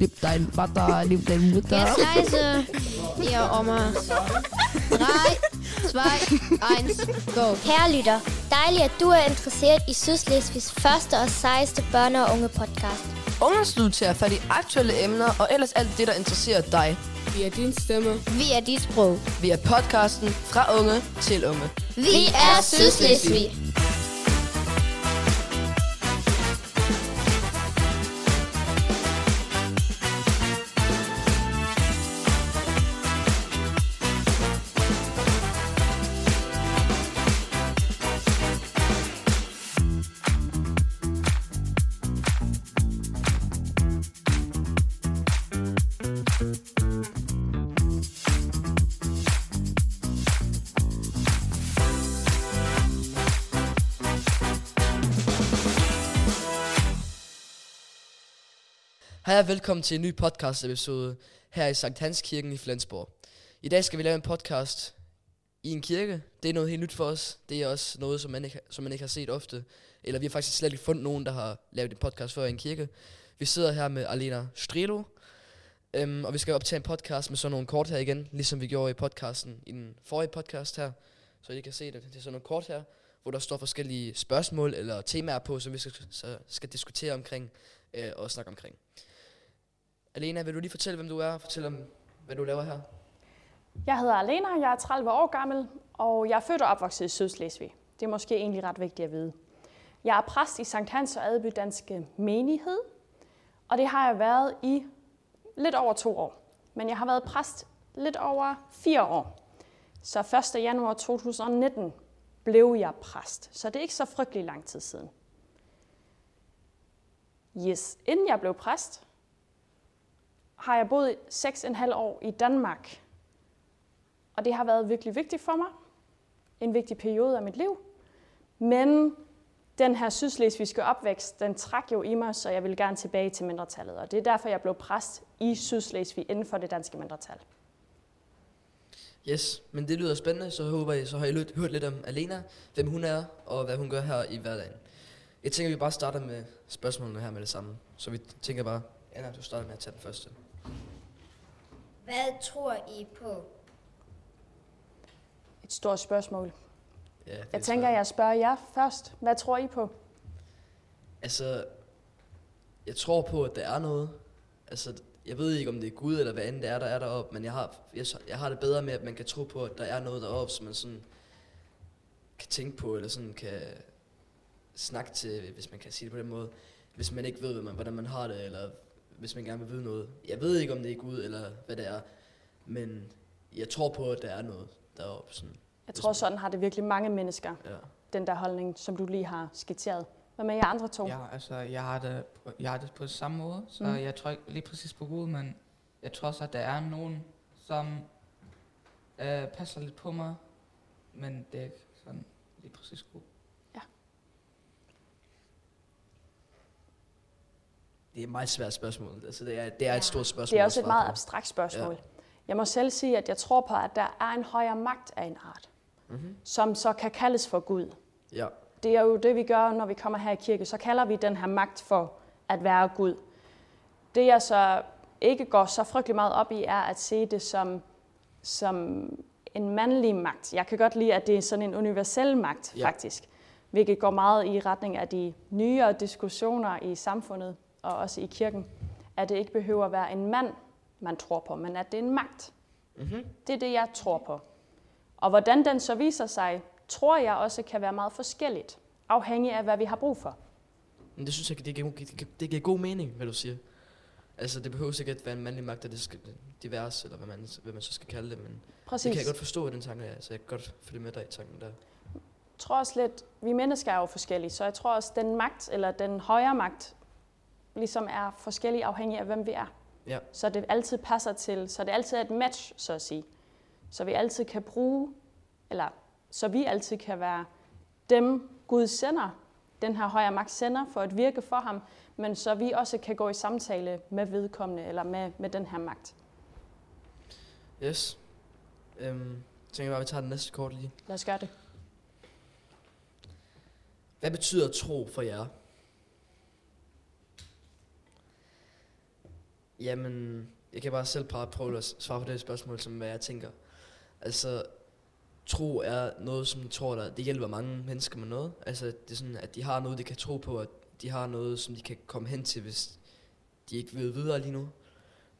Lieb dein Vater, lieb deine Mutter. Jetzt leise, ihr Oma. Drei, zwei, eins, go. Kære dejligt at du er interesseret i Sydslesvigs første og sejeste børne- og unge podcast. At falde i aktuelle emner og ellers alt det, der interesserer dig. Vi er din stemme. Vi er dit sprog. Vi er podcasten fra unge til unge. Vi er Sydslesvig. Hej og velkommen til en ny podcast episode her i Sankt Hans Kirken i Flensborg. I dag skal vi lave en podcast i en kirke. Det er noget helt nyt for os. Det er også noget, som man ikke, som man ikke har set ofte. Eller vi har faktisk slet ikke fundet nogen, der har lavet en podcast før i en kirke. Vi sidder her med Alena Strelo, øhm, og vi skal optage en podcast med sådan nogle kort her igen, ligesom vi gjorde i podcasten i den forrige podcast her. Så I kan se det. Det er sådan nogle kort her, hvor der står forskellige spørgsmål eller temaer på, som vi skal, så skal diskutere omkring øh, og snakke omkring. Alena, vil du lige fortælle, hvem du er, og fortælle om, hvad du laver her? Jeg hedder Alena, jeg er 30 år gammel, og jeg er født og opvokset i Sydslesvig. Det er måske egentlig ret vigtigt at vide. Jeg er præst i Sankt Hans og Adeby Danske Menighed, og det har jeg været i lidt over to år. Men jeg har været præst lidt over fire år. Så 1. januar 2019 blev jeg præst, så det er ikke så frygtelig lang tid siden. Yes, inden jeg blev præst, har jeg boet 6,5 år i Danmark. Og det har været virkelig vigtigt for mig. En vigtig periode af mit liv. Men den her sydslesvigske opvækst, den trak jo i mig, så jeg vil gerne tilbage til mindretallet. Og det er derfor, jeg blev præst i Sydslesvig inden for det danske mindretal. Yes, men det lyder spændende, så håber jeg, så har I hørt lidt om Alena, hvem hun er, og hvad hun gør her i hverdagen. Jeg tænker, vi bare starter med spørgsmålene her med det samme. Så vi tænker bare, Anna, du starter med at tage den første. Hvad tror I på? Et stort spørgsmål. Ja, det Jeg tænker, svært. jeg spørger jer først. Hvad tror I på? Altså, jeg tror på, at der er noget. Altså, jeg ved ikke, om det er Gud eller hvad end det er, der er deroppe, men jeg har, jeg, jeg har det bedre med, at man kan tro på, at der er noget deroppe, som man sådan kan tænke på, eller sådan kan snakke til, hvis man kan sige det på den måde. Hvis man ikke ved, hvad man, hvordan man har det, eller hvis man gerne vil vide noget. Jeg ved ikke, om det er Gud, eller hvad det er, men jeg tror på, at der er noget deroppe. Sådan. Jeg tror, sådan har det virkelig mange mennesker, Ja. den der holdning, som du lige har skitseret. Hvad med jer andre to? Ja, altså, jeg har det på, jeg har det på samme måde, så Mm. jeg tror ikke lige præcis på Gud, men jeg tror også, at der er nogen, som øh, passer lidt på mig, men det er ikke sådan lige præcis Gud. Det er et meget svært spørgsmål. Altså, det er, det er et stort spørgsmål. Det er også et meget abstrakt spørgsmål. Jeg må selv sige, at jeg tror på, at der er en højere magt af en art, Mhm. som så kan kaldes for Gud. Ja. Det er jo det, vi gør, når vi kommer her i kirke. Så kalder vi den her magt for at være Gud. Det jeg så ikke går så frygtelig meget op i, er at se det som, som en mandlig magt. Jeg kan godt lide, at det er sådan en universel magt, Ja. ja. faktisk. Hvilket går meget i retning af de nyere diskussioner i samfundet og også i kirken. At det ikke behøver at være en mand, man tror på, men at det er en magt. Mm-hmm. Det er det, jeg tror på. Og hvordan den så viser sig, tror jeg også kan være meget forskelligt, afhængig af, hvad vi har brug for. Men det synes jeg, det giver, det giver, god mening, hvad du siger. Altså, det behøver sikkert at være en mandlig magt, og det skal divers, eller hvad man, hvad man så skal kalde det, men Præcis. det kan jeg godt forstå, den tanke er, så jeg kan godt følge med dig i tanken der. Jeg tror også lidt, vi mennesker er jo forskellige, så jeg tror også, den magt, eller den højere magt, ligesom er forskellig afhængig af, hvem vi er. Ja. Så det altid passer til, så det altid er et match, så at sige. Så vi altid kan bruge, eller så vi altid kan være dem, Gud sender, den her højere magt sender for at virke for ham, men så vi også kan gå i samtale med vedkommende, eller med, med den her magt. Yes. Øhm, jeg tænker bare, at vi tager den næste kort lige. Lad os gøre det. Hvad betyder tro for jer? Jamen, jeg kan bare selv prøve at svare på det spørgsmål, som hvad jeg tænker. Altså, tro er noget, som tror, der, det hjælper mange mennesker med noget. Altså, det er sådan, at de har noget, de kan tro på, at de har noget, som de kan komme hen til, hvis de ikke ved videre lige nu.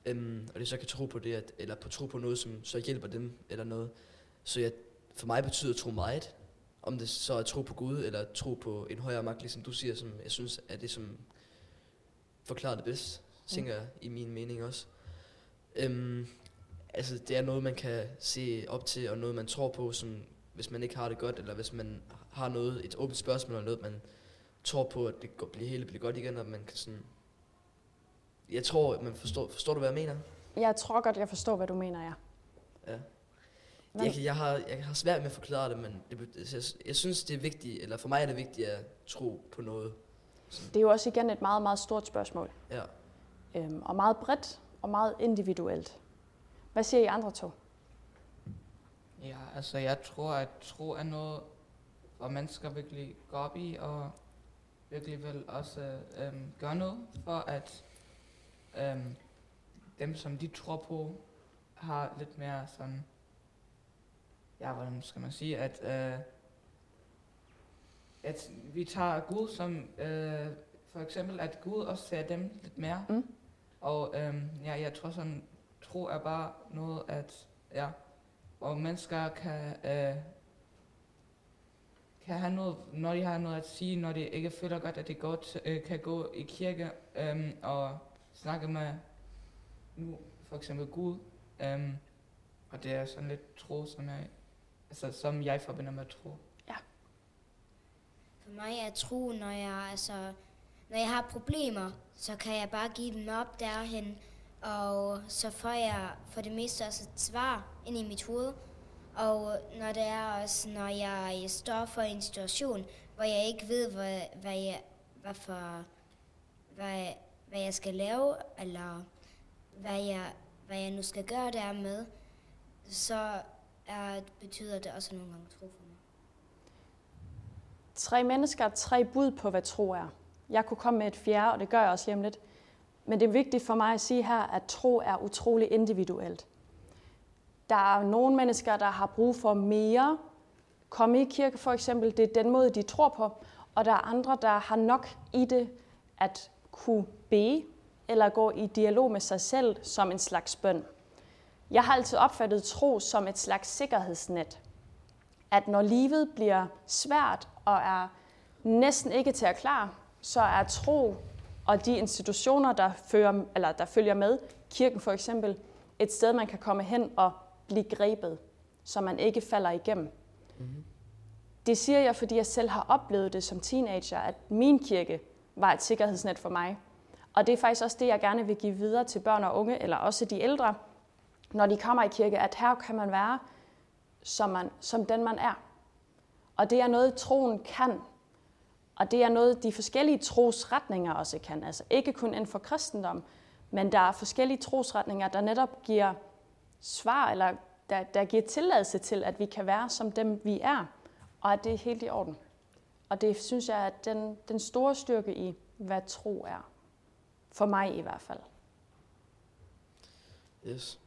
Øhm, og de så kan tro på det, at, eller på tro på noget, som så hjælper dem, eller noget. Så jeg, for mig betyder tro meget. Om det så er tro på Gud, eller tro på en højere magt, ligesom du siger, som jeg synes er det, som forklarer det bedst, tænker jeg, i min mening også. Um, altså, det er noget, man kan se op til, og noget, man tror på, som hvis man ikke har det godt, eller hvis man har noget, et åbent spørgsmål, eller noget, man tror på, at det går, bliver hele bliver godt igen, og man kan sådan... Jeg tror, man forstår, forstår du, hvad jeg mener? Jeg tror godt, jeg forstår, hvad du mener, ja. Ja. Hvad- Jeg, jeg, har, jeg har svært med at forklare det, men det, bet- jeg, jeg synes, det er vigtigt, eller for mig er det vigtigt at tro på noget. Det er jo også igen et meget, meget stort spørgsmål. Ja. Øhm, og meget bredt og meget individuelt. Hvad siger I andre to? Ja, altså jeg tror, at tro er noget, hvor mennesker virkelig går op i, og virkelig vil også øhm, gøre noget for, at øhm, dem, som de tror på, har lidt mere sådan, ja, hvordan skal man sige, at, øh, at vi tager Gud som, øh, for eksempel, at Gud også ser dem lidt mere. Mm. Og øhm, ja, jeg tror sådan, tro er bare noget, at, ja, og mennesker kan, øh, kan have noget, når de har noget at sige, når de ikke føler godt, at det godt, øh, kan gå i kirke øh, og snakke med nu for eksempel Gud. Øh, og det er sådan lidt tro, som jeg, altså, som jeg forbinder med tro. Ja. For mig er tro, når jeg, altså, når jeg har problemer, så kan jeg bare give dem op derhen, og så får jeg for det meste også et svar ind i mit hoved. Og når det er også, når jeg står for en situation, hvor jeg ikke ved, hvad, hvad, jeg, hvad, for, hvad, hvad jeg skal lave, eller hvad jeg, hvad jeg nu skal gøre der med, så er, betyder det også nogle gange tro for mig. Tre mennesker, tre bud på, hvad tro er. Jeg kunne komme med et fjerde, og det gør jeg også lige om lidt. Men det er vigtigt for mig at sige her, at tro er utrolig individuelt. Der er nogle mennesker, der har brug for mere. Komme i kirke for eksempel, det er den måde, de tror på. Og der er andre, der har nok i det at kunne bede, eller gå i dialog med sig selv som en slags bøn. Jeg har altid opfattet tro som et slags sikkerhedsnet at når livet bliver svært og er næsten ikke til at klare, så er tro og de institutioner, der, fører, eller der følger med, kirken for eksempel, et sted, man kan komme hen og blive grebet, så man ikke falder igennem. Mm-hmm. Det siger jeg, fordi jeg selv har oplevet det som teenager, at min kirke var et sikkerhedsnet for mig. Og det er faktisk også det, jeg gerne vil give videre til børn og unge, eller også de ældre, når de kommer i kirke, at her kan man være som, man, som den, man er. Og det er noget, troen kan. Og det er noget, de forskellige trosretninger også kan. Altså ikke kun inden for kristendom, men der er forskellige trosretninger, der netop giver svar, eller der, der giver tilladelse til, at vi kan være som dem, vi er, og at det er helt i orden. Og det synes jeg er den, den store styrke i, hvad tro er. For mig i hvert fald. Yes.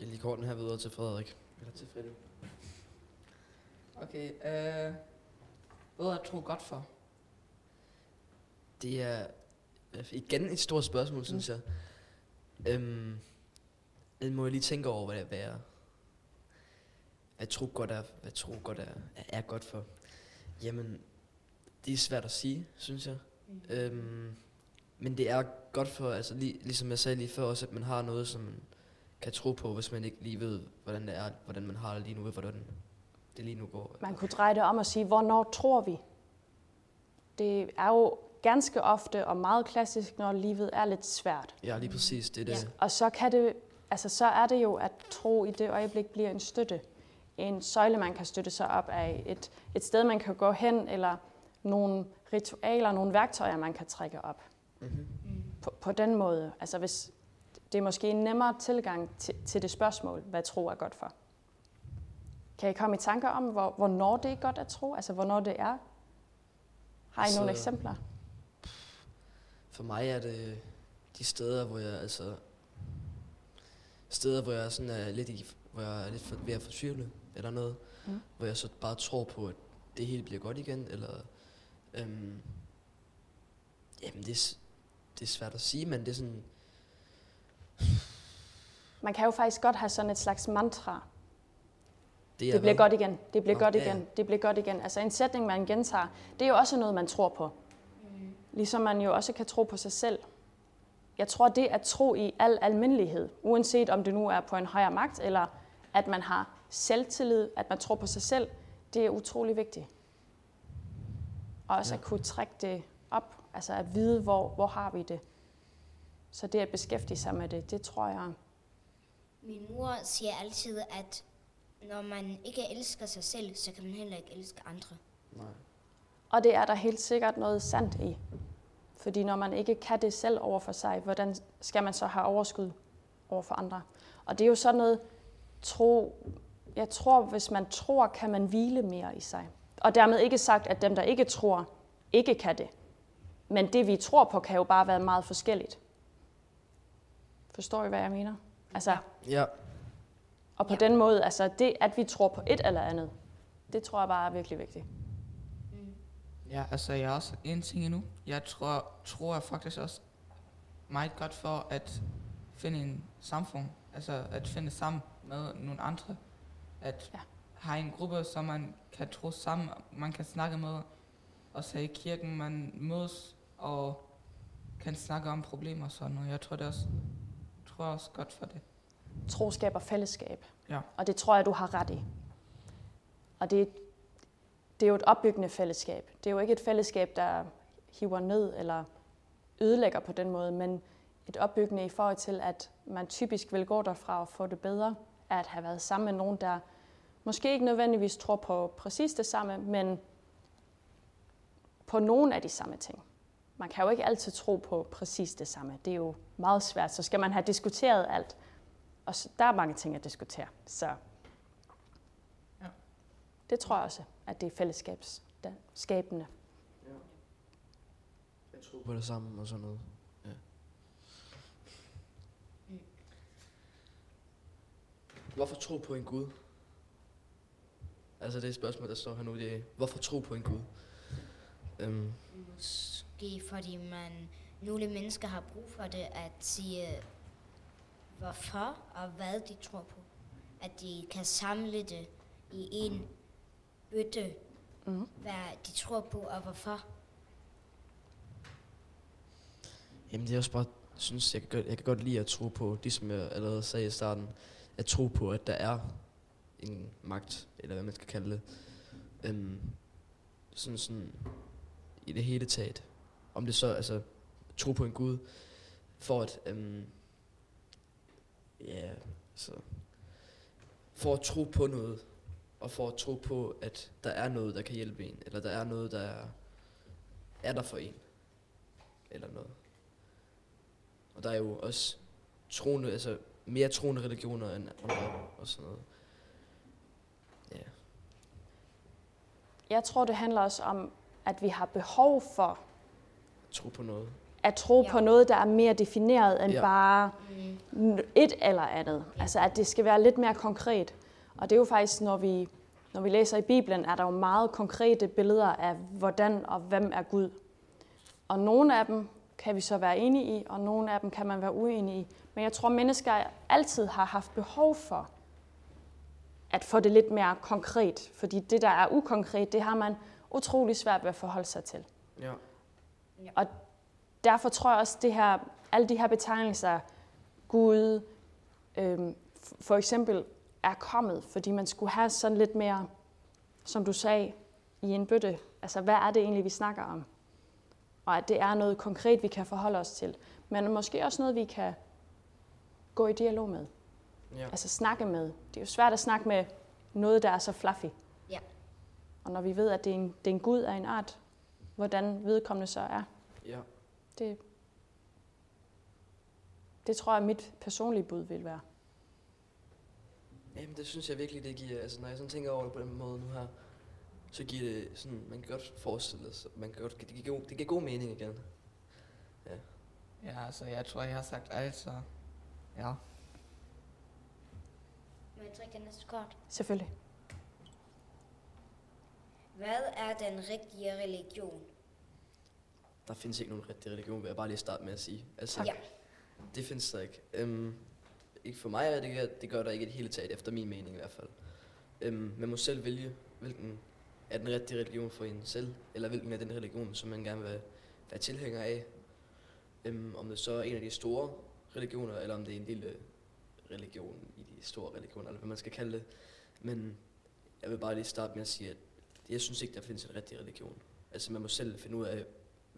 Jeg lige kort den her videre til Frederik. Eller til Fredrik. Okay, øh, hvad er tro godt for? Det er øh, igen et stort spørgsmål, synes jeg. Øhm, det må jeg lige tænke over, hvad det er, hvad tro godt er, hvad tro godt er, er godt for. Jamen, det er svært at sige, synes jeg. Mm. Øhm, men det er godt for, altså lig, ligesom jeg sagde lige før også, at man har noget, som man kan tro på, hvis man ikke lige ved, hvordan det er, hvordan man har det lige nu, ved hvordan det lige nu går. Man kunne dreje det om og sige, hvornår tror vi? Det er jo ganske ofte og meget klassisk, når livet er lidt svært. Ja, lige præcis, det er det. Ja. Og så, kan det, altså, så er det jo, at tro i det øjeblik bliver en støtte. En søjle, man kan støtte sig op af. Et, et sted, man kan gå hen, eller nogle ritualer, nogle værktøjer, man kan trække op. Mm-hmm. På, på den måde. Altså hvis, det er måske en nemmere tilgang til, til det spørgsmål, hvad tro er godt for. Kan I komme i tanker om, hvor, hvornår det er godt at tro? Altså, hvornår det er? Har I Altså- nogle eksempler? For mig er det de steder, hvor jeg altså... Steder, hvor jeg sådan er lidt i, hvor jeg er lidt for, ved at fortvivle, eller noget. Mm. Hvor jeg så bare tror på, at det hele bliver godt igen, eller... Øhm, jamen, det er, det er svært at sige, men det er sådan... Man kan jo faktisk godt have sådan et slags mantra. Det, er Det bliver godt igen. Det bliver Nå, godt ja, igen. ja. Det bliver godt igen. Altså en sætning, man gentager, det er jo også noget, man tror på. Ligesom man jo også kan tro på sig selv. Jeg tror, det at tro i al almindelighed, uanset om det nu er på en højere magt, eller at man har selvtillid, at man tror på sig selv, det er utrolig vigtigt. Og også Ja. at kunne trække det op, altså at vide, hvor, hvor har vi det. Så det at beskæftige sig med det, det tror jeg, Min mor siger altid, at når man ikke elsker sig selv, så kan man heller ikke elske andre. Nej. Og det er der helt sikkert noget sandt i. Fordi når man ikke kan det selv over for sig, hvordan skal man så have overskud over for andre? Og det er jo sådan noget, tro, jeg tror, hvis man tror, kan man hvile mere i sig. Og dermed ikke sagt, at dem, der ikke tror, ikke kan det. Men det, vi tror på, kan jo bare være meget forskelligt. Forstår I, hvad jeg mener? Altså, Ja, og på Ja. den måde, altså det, at vi tror på et eller andet, det tror jeg bare er virkelig vigtigt. Ja, altså jeg har også en ting endnu. Jeg tror, tror jeg faktisk også meget godt for at finde en samfund. Altså at finde sammen med nogle andre. At Ja. have en gruppe, som man kan tro sammen, man kan snakke med. Og så i kirken, man mødes og kan snakke om problemer og sådan noget. Jeg tror det også, tror jeg også godt for det. Tro skaber fællesskab. Ja. Og det tror jeg, du har ret i. Og det, det er jo et opbyggende fællesskab. Det er jo ikke et fællesskab, der hiver ned eller ødelægger på den måde, men et opbyggende i forhold til, at man typisk vil gå derfra og få det bedre, af at have været sammen med nogen, der måske ikke nødvendigvis tror på præcis det samme, men på nogle af de samme ting. Man kan jo ikke altid tro på præcis det samme. Det er jo meget svært. Så skal man have diskuteret alt. Og så, der er mange ting at diskutere. Så Ja. det tror jeg også, at det er fællesskabsskabende. jeg tror på det sammen og sådan noget. Ja. Hvorfor tro på en Gud? Altså det er et spørgsmål, der står her nu. Det er, hvorfor tro på en Gud? Øhm, Måske fordi man, nogle mennesker har brug for det at sige, hvorfor og hvad de tror på. At de kan samle det i en bøtte, Mhm. hvad de tror på og hvorfor. Jamen det er også bare, jeg synes, jeg kan, godt, jeg kan godt lide at tro på, det som jeg allerede sagde i starten, at tro på, at der er en magt, eller hvad man skal kalde det. Øhm, sådan, sådan i det hele taget. Om det så, altså, tro på en Gud, for at, øhm, ja, så, for at tro på noget, og for at tro på, at der er noget, der kan hjælpe en, eller der er noget, der er, er der for en, eller noget. Og der er jo også troende, altså mere troende religioner end andre og sådan noget. Ja. Jeg tror, det handler også om, at vi har behov for Tro på noget. At tro Ja. på noget, der er mere defineret end Ja. bare Mm. et eller andet. Altså at det skal være lidt mere konkret. Og det er jo faktisk, når vi, når vi læser i Bibelen, er der jo meget konkrete billeder af, hvordan og hvem er Gud. Og nogle af dem kan vi så være enige i, og nogle af dem kan man være uenig i. Men jeg tror, mennesker altid har haft behov for at få det lidt mere konkret. Fordi det, der er ukonkret, det har man utrolig svært ved at forholde sig til. Ja. Og derfor tror jeg også, det her, alle de her betegnelser, Gud, øhm, for eksempel, er kommet, fordi man skulle have sådan lidt mere, som du sagde, i en bøtte. Altså, hvad er det egentlig, vi snakker om? Og at det er noget konkret, vi kan forholde os til. Men måske også noget, vi kan gå i dialog med. Ja. Altså snakke med. Det er jo svært at snakke med noget, der er så fluffy. Ja. Og når vi ved, at det er en, det er en Gud af en art, hvordan vedkommende så er, ja. Det, det tror jeg, mit personlige bud vil være. Jamen, det synes jeg virkelig, det giver, altså når jeg sådan tænker over det på den måde nu her, så giver det sådan, man kan godt forestille sig, man kan godt, det giver, god, det giver god mening igen. Ja, altså jeg tror, jeg har sagt alt, så ja. Må jeg trække den næste kort? Selvfølgelig. Hvad er den rigtige religion? Der findes ikke nogen rigtig religion, vil jeg bare lige starte med at sige. Altså, Ja. det findes der ikke. Øhm, ikke for mig, er det, gør- det gør der ikke i det hele taget, efter min mening i hvert fald. Øhm, man må selv vælge, hvilken er den rigtige religion for en selv, eller hvilken er den religion, som man gerne vil være tilhænger af. Øhm, om det så er en af de store religioner, eller om det er en lille religion i de store religioner, eller hvad man skal kalde det. Men jeg vil bare lige starte med at sige, at jeg synes ikke, der findes en rigtig religion. Altså man må selv finde ud af,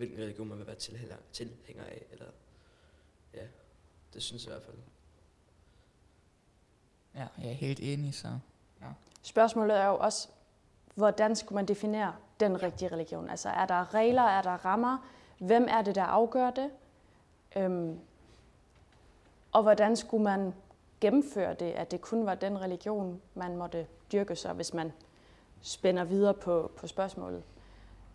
hvilken religion man vil være tilhænger, tilhænger af, eller ja, det synes jeg i hvert fald. Ja, jeg er helt enig, så Spørgsmålet er jo også, hvordan skulle man definere den rigtige religion? Altså er der regler, er der rammer? Hvem er det, der afgør det? Øhm, og hvordan skulle man gennemføre det, at det kun var den religion, man måtte dyrke sig, hvis man spænder videre på, på spørgsmålet?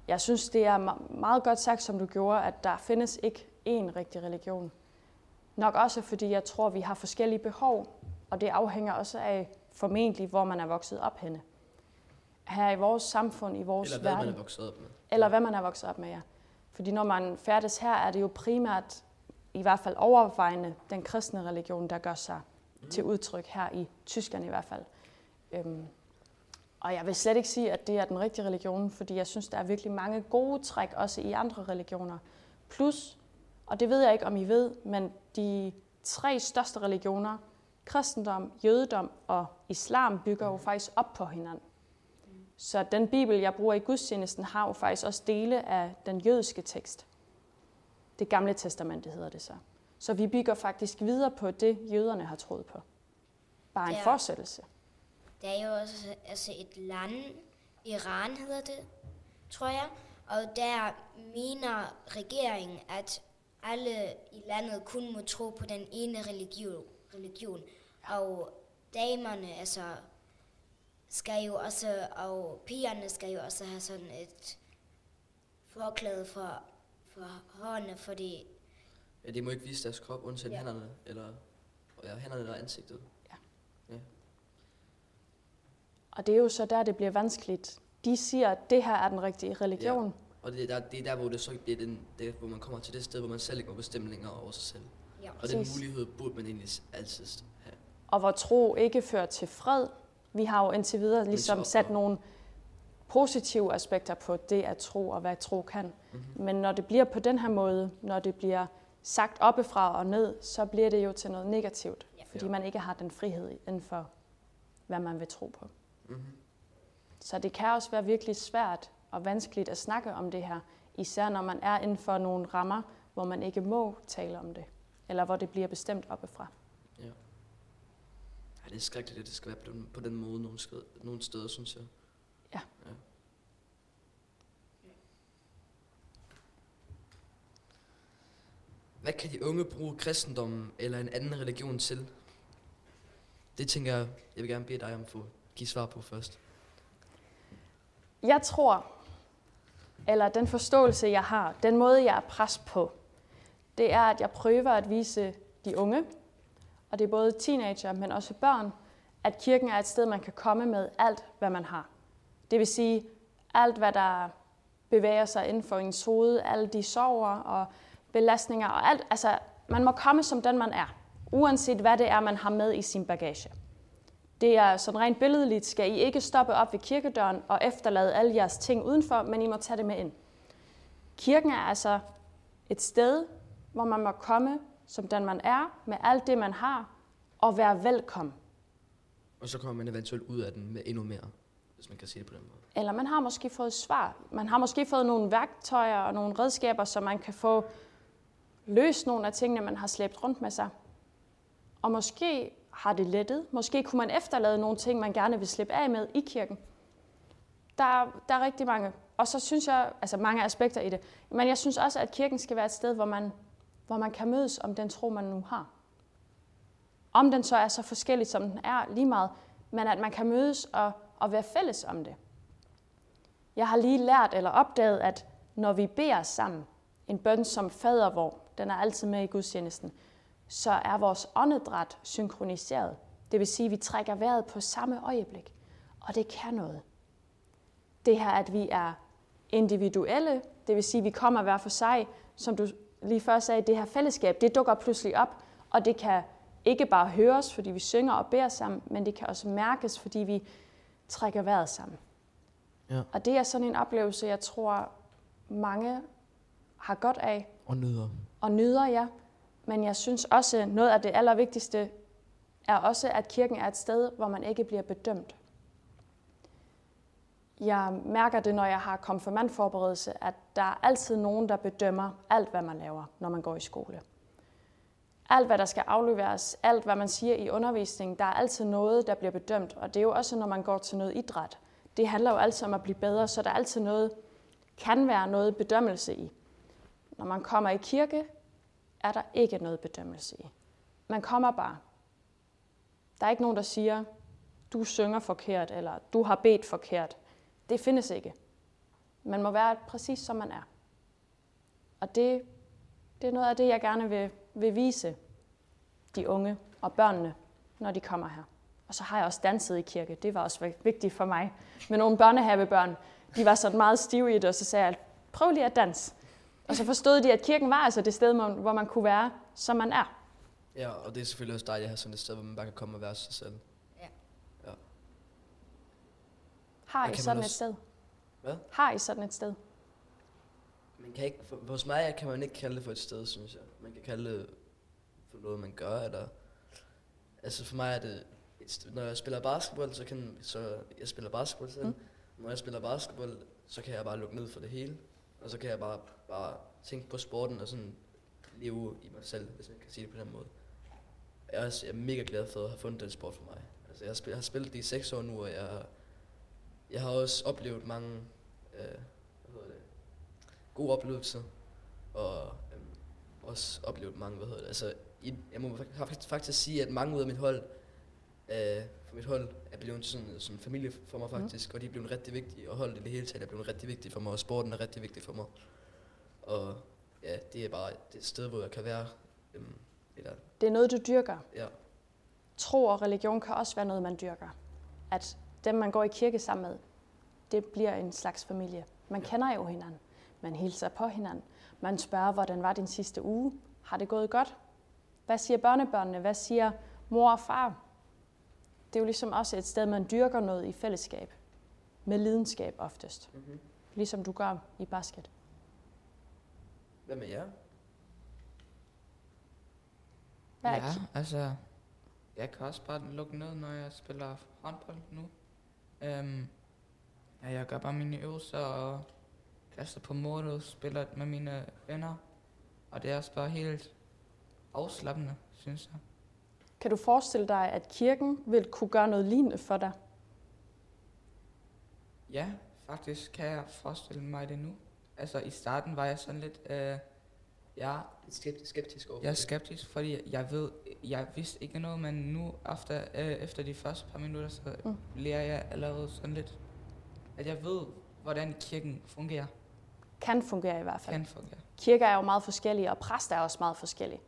Jeg synes, det er me- meget godt sagt, som du gjorde, at der findes ikke én rigtig religion. Nok også fordi jeg tror, vi har forskellige behov, og det afhænger også af formentlig, hvor man er vokset op henne. Her i vores samfund, i vores Eller hvad verden. man er vokset op med. Eller hvad man er vokset op med, ja. Fordi når man færdes her, er det jo primært, i hvert fald overvejende, den kristne religion, der gør sig mm. til udtryk her i Tyskland i hvert fald. Øhm, og jeg vil slet ikke sige, at det er den rigtige religion, fordi jeg synes, der er virkelig mange gode træk også i andre religioner. Plus, og det ved jeg ikke, om I ved, men de tre største religioner, kristendom, jødedom og islam, bygger jo faktisk op på hinanden. Så den bibel, jeg bruger i gudstjenesten, har jo faktisk også dele af den jødiske tekst. Det gamle testamente hedder det så. Så vi bygger faktisk videre på det, jøderne har troet på. Bare en Ja. fortsættelse. Der er jo også altså et land, Iran hedder det, tror jeg, og der mener regeringen, at alle i landet kun må tro på den ene religion. religion. Og damerne, altså, skal jo også, og pigerne skal jo også have sådan et forklæde for, for hårene, fordi Ja, de må ikke vise deres krop, undtagen Ja. hænderne, eller ja, hænderne eller ansigtet. Og det er jo så der, det bliver vanskeligt. De siger, at det her er den rigtige religion. Og det er der, det er der hvor det så det er den, det, hvor man kommer til det sted, hvor man selv ikke må bestemme længere over sig selv. ja. Og den mulighed burde man egentlig altid have. og hvor tro ikke fører til fred. Vi har jo indtil videre ligesom sat nogle positive aspekter på det at tro og hvad tro kan. Mhm. Mm-hmm. Men når det bliver på den her måde, når det bliver sagt oppefra og ned, så bliver det jo til noget negativt, Ja. fordi Ja. man ikke har den frihed inden for, hvad man vil tro på. Mm-hmm. Så det kan også være virkelig svært og vanskeligt at snakke om det her, især når man er inden for nogle rammer, hvor man ikke må tale om det, eller hvor det bliver bestemt oppefra. Ja, det er skrækkeligt, at det skal være på den, på den måde nogle, skred, nogle steder, synes jeg. Ja. ja. Hvad kan de unge bruge kristendommen eller en anden religion til? Det tænker jeg, jeg vil gerne bede dig om at få give svar på først. Jeg tror, eller den forståelse, jeg har, den måde, jeg er pres på, det er, at jeg prøver at vise de unge, og det er både teenager, men også børn, at kirken er et sted, man kan komme med alt, hvad man har. Det vil sige, alt, hvad der bevæger sig inden for ens hoved, alle de sorger og belastninger og alt. Altså, man må komme som den, man er, uanset hvad det er, man har med i sin bagage. Det er sådan rent billedligt, skal I ikke stoppe op ved kirkedøren og efterlade alle jeres ting udenfor, men I må tage det med ind. Kirken er altså et sted, hvor man må komme som den man er, med alt det man har, og være velkommen. Og så kommer man eventuelt ud af den med endnu mere, hvis man kan sige det på den måde. Eller man har måske fået svar. Man har måske fået nogle værktøjer og nogle redskaber, så man kan få løst nogle af tingene, man har slæbt rundt med sig. Og måske har det lettet. Måske kunne man efterlade nogle ting, man gerne vil slippe af med i kirken. Der, der er rigtig mange. Og så synes jeg, altså mange aspekter i det. Men jeg synes også, at kirken skal være et sted, hvor man, hvor man kan mødes om den tro, man nu har. Om den så er så forskellig, som den er, lige meget. men at man kan mødes og, og være fælles om det. Jeg har lige lært eller opdaget, at når vi beder sammen, en bøn som fader hvor, den er altid med i gudstjenesten, så er vores åndedræt synkroniseret. Det vil sige, at vi trækker vejret på samme øjeblik. Og det kan noget. Det her, at vi er individuelle, det vil sige, at vi kommer hver for sig, som du lige før sagde, det her fællesskab, det dukker pludselig op, og det kan ikke bare høres, fordi vi synger og beder sammen, men det kan også mærkes, fordi vi trækker vejret sammen. Ja. Og det er sådan en oplevelse, jeg tror, mange har godt af Og nyder. og nyder, ja. Men jeg synes også, noget af det allervigtigste er også, at kirken er et sted, hvor man ikke bliver bedømt. Jeg mærker det, når jeg har konfirmandforberedelse, at der er altid nogen, der bedømmer alt, hvad man laver, når man går i skole. Alt, hvad der skal afleveres, alt, hvad man siger i undervisningen, der er altid noget, der bliver bedømt. Og det er jo også, når man går til noget idræt. Det handler jo altid om at blive bedre, så der er altid noget, kan være noget bedømmelse i. Når man kommer i kirke, er der ikke noget bedømmelse i. Man kommer bare. Der er ikke nogen, der siger, du synger forkert, eller du har bedt forkert. Det findes ikke. Man må være præcis som man er. Og det, det er noget af det, jeg gerne vil, vil vise de unge og børnene, når de kommer her. Og så har jeg også danset i kirke. Det var også vigtigt for mig. Men nogle børnehavebørn, de var sådan meget stive i det, og så sagde jeg, prøv lige at danse. Og så forstod de, at kirken var altså det sted, hvor man kunne være, som man er. Ja, og det er selvfølgelig også dejligt at have sådan et sted, hvor man bare kan komme og være sig selv. Har Ja, I kan man sådan et også- sted? Hvad? Har I sådan et sted? Man kan ikke, for, hos mig kan man ikke kalde det for et sted, synes jeg. Man kan kalde det for noget, man gør, eller... Altså for mig er det... Et sted, når jeg spiller basketball, så kan så jeg spiller basketball selv. Mm. Når jeg spiller basketball, så kan jeg bare lukke ned for det hele. Og så kan jeg bare, bare tænke på sporten og sådan leve i mig selv, hvis man kan sige det på den måde. Jeg er, også, jeg er mega glad for at have fundet den sport for mig. Altså jeg, har spillet, jeg har spillet det i seks år nu, og jeg, jeg har også oplevet mange øh, hvad hedder det, gode oplevelser, og øhm, også oplevet mange, hvad hedder det, altså, i, jeg må fak- faktisk, faktisk sige, at mange ud af mit hold, øh, for mit hold, er blevet sådan, en familie for mig faktisk, mm. og de er blevet rigtig vigtige, og holdet i det hele taget er blevet rigtig vigtigt for mig, og sporten er rigtig vigtig for mig. Og ja, det er bare et sted, hvor jeg kan være, øhm, eller, Det er noget, du dyrker. ja, Tro og religion kan også være noget, man dyrker. At dem, man går i kirke sammen med, det bliver en slags familie. Man kender jo hinanden. Man hilser på hinanden. Man spørger, hvordan var din sidste uge? Har det gået godt? Hvad siger børnebørnene? Hvad siger mor og far? Det er jo ligesom også et sted, man dyrker noget i fællesskab. Med lidenskab oftest. mm-hmm. Ligesom du gør i basket. Hvad med jer? Hvad ja, altså, jeg kan også bare lukke ned, når jeg spiller håndbold nu. Øhm, ja, jeg gør bare mine øvelser og kaster på målet, spiller med mine venner. Og det er også bare helt afslappende, synes jeg. Kan du forestille dig, at kirken vil kunne gøre noget lignende for dig? Ja, faktisk kan jeg forestille mig det nu. Altså, i starten var jeg sådan lidt, øh, ja, skeptisk, skeptisk over Jeg er skeptisk, fordi jeg ved, jeg vidste ikke noget, men nu efter, øh, efter de første par minutter, så Mm. lærer jeg allerede sådan lidt, at jeg ved, hvordan kirken fungerer, Kan fungere i hvert fald. kan fungere. Kirker er jo meget forskellige, og præster er også meget forskellige.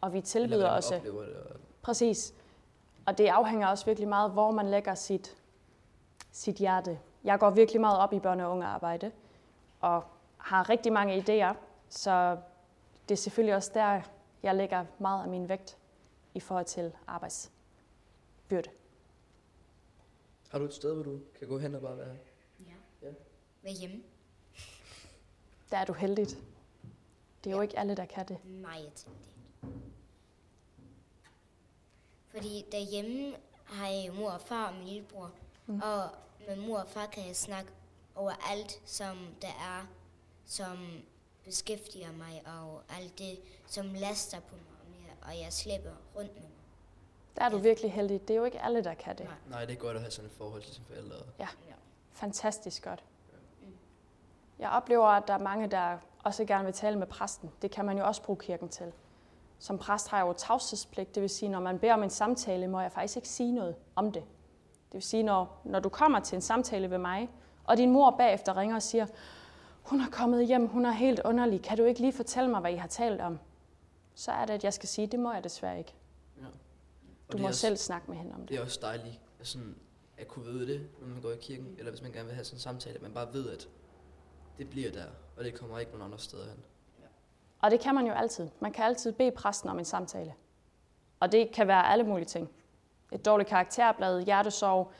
Og vi tilbyder også... Oplever det, og, Præcis. Og det afhænger også virkelig meget, hvor man lægger sit, sit hjerte. Jeg går virkelig meget op i børne- og ungearbejde, og har rigtig mange idéer, så det er selvfølgelig også der, jeg lægger meget af min vægt i forhold til arbejdsbyrde. har du et sted, hvor du kan gå hen og bare være? Hvad hjemme? Der er du heldigt. Det er jo ikke alle, der kan det. Meget til det. Fordi derhjemme har jeg mor og far og min lillebror. Mm. Og med mor og far kan jeg snakke over alt, som der er, som beskæftiger mig, og alt det, som laster på mig, og jeg slæber rundt med mig. Der er du virkelig heldig. Det er jo ikke alle, der kan det. Nej. Nej, det er godt at have sådan et forhold til sine forældre. Fantastisk godt. Jeg oplever, at der er mange, der også gerne vil tale med præsten. Det kan man jo også bruge kirken til. Som præst har jeg jo tavshedspligt, det vil sige, når man beder om en samtale, må jeg faktisk ikke sige noget om det. Det vil sige, når, når du kommer til en samtale ved mig, og din mor bagefter ringer og siger, hun er kommet hjem, hun er helt underlig, kan du ikke lige fortælle mig, hvad I har talt om? Så er det, at jeg skal sige, det må jeg desværre ikke. Ja. Og Du må også, selv snakke med hende om det. Det er også dejligt at, sådan, at kunne vide det, når man går i kirken, eller hvis man gerne vil have sådan en samtale, at man bare ved, at det bliver der, og det kommer ikke nogen andre steder hen. Og det kan man jo altid. Man kan altid bede præsten om en samtale. Og det kan være alle mulige ting. Et dårligt karakterblad, hjertesorg,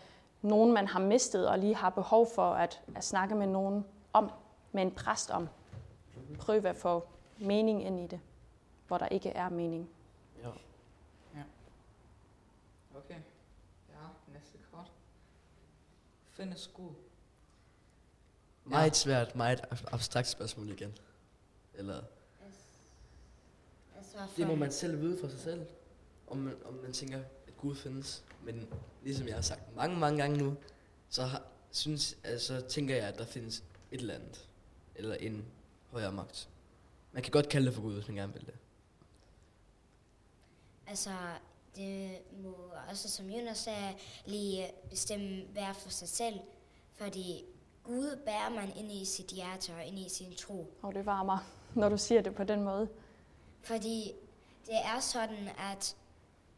nogen man har mistet og lige har behov for at, at snakke med nogen om, med en præst om. Prøv at få mening ind i det, hvor der ikke er mening. Ja. Okay. Ja, næste kort. Findes Gud. Meget svært, meget ab- abstrakt spørgsmål igen. Eller, Altså, det må man selv vide for sig selv, om man, om man tænker, at Gud findes. Men ligesom jeg har sagt mange, mange gange nu, så har, synes, altså, tænker jeg, at der findes et eller andet. Eller en højere magt. Man kan godt kalde det for Gud, hvis man gerne vil det. Altså, det må også, som Jonas sagde, lige bestemme hver for sig selv. Fordi Gud bærer man ind i sit hjerte og ind i sin tro. Og det varmer, når du siger det på den måde. Fordi det er sådan, at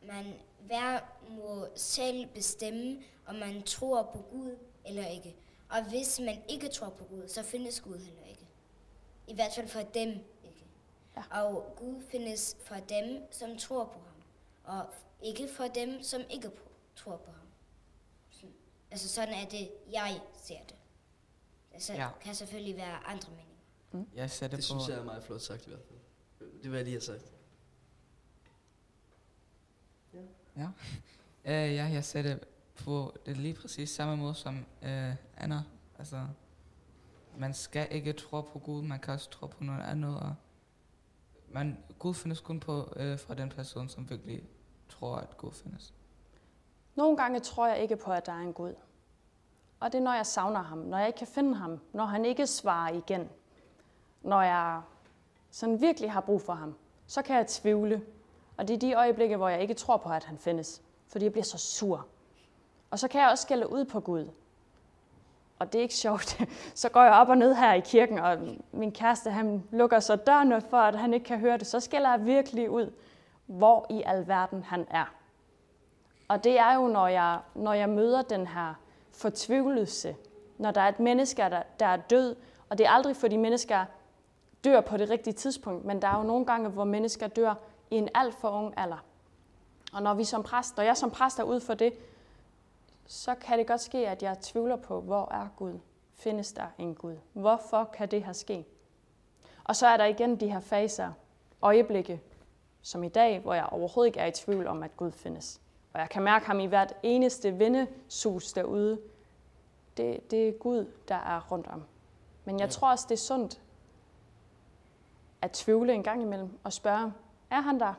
man hver må selv bestemme, om man tror på Gud eller ikke. Og hvis man ikke tror på Gud, så findes Gud heller ikke. I hvert fald for dem ikke. Ja. Og Gud findes for dem, som tror på ham. Og ikke for dem, som ikke på- tror på ham. Sådan- Altså sådan er det, jeg ser det. Altså, Ja. ja. kan selvfølgelig være andre meninger. Jeg sætter Det på... synes jeg er meget flot sagt i hvert fald. Det vil jeg lige have sagt. Ja. Uh, ja, jeg ser det på det lige præcis samme måde som øh, Anna. Altså, man skal ikke tro på Gud, man kan også tro på noget andet. Og man, Gud findes kun på øh, fra den person, som virkelig tror, at Gud findes. Nogle gange tror jeg ikke på, at der er en Gud. Og det er, når jeg savner ham, når jeg ikke kan finde ham, når han ikke svarer igen, når jeg sådan virkelig har brug for ham, så kan jeg tvivle. Og det er de øjeblikke, hvor jeg ikke tror på, at han findes, fordi jeg bliver så sur. Og så kan jeg også skælde ud på Gud. Og det er ikke sjovt. Så går jeg op og ned her i kirken, og min kæreste han lukker så døren for, at han ikke kan høre det. Så skælder jeg virkelig ud, hvor i alverden han er. Og det er jo, når jeg, når jeg møder den her fortvivlelse, når der er et menneske, der, der er død, og det er aldrig fordi mennesker dør på det rigtige tidspunkt, men der er jo nogle gange, hvor mennesker dør i en alt for ung alder. Og når, vi som præst, når jeg som præst er ude for det, så kan det godt ske, at jeg tvivler på, hvor er Gud? Findes der en Gud? Hvorfor kan det her ske? Og så er der igen de her faser, øjeblikke, som i dag, hvor jeg overhovedet ikke er i tvivl om, at Gud findes. Og jeg kan mærke ham i hvert eneste vindesus derude. Det, det er Gud, der er rundt om. Men jeg Ja. tror også, det er sundt at tvivle en gang imellem og spørge, er han der?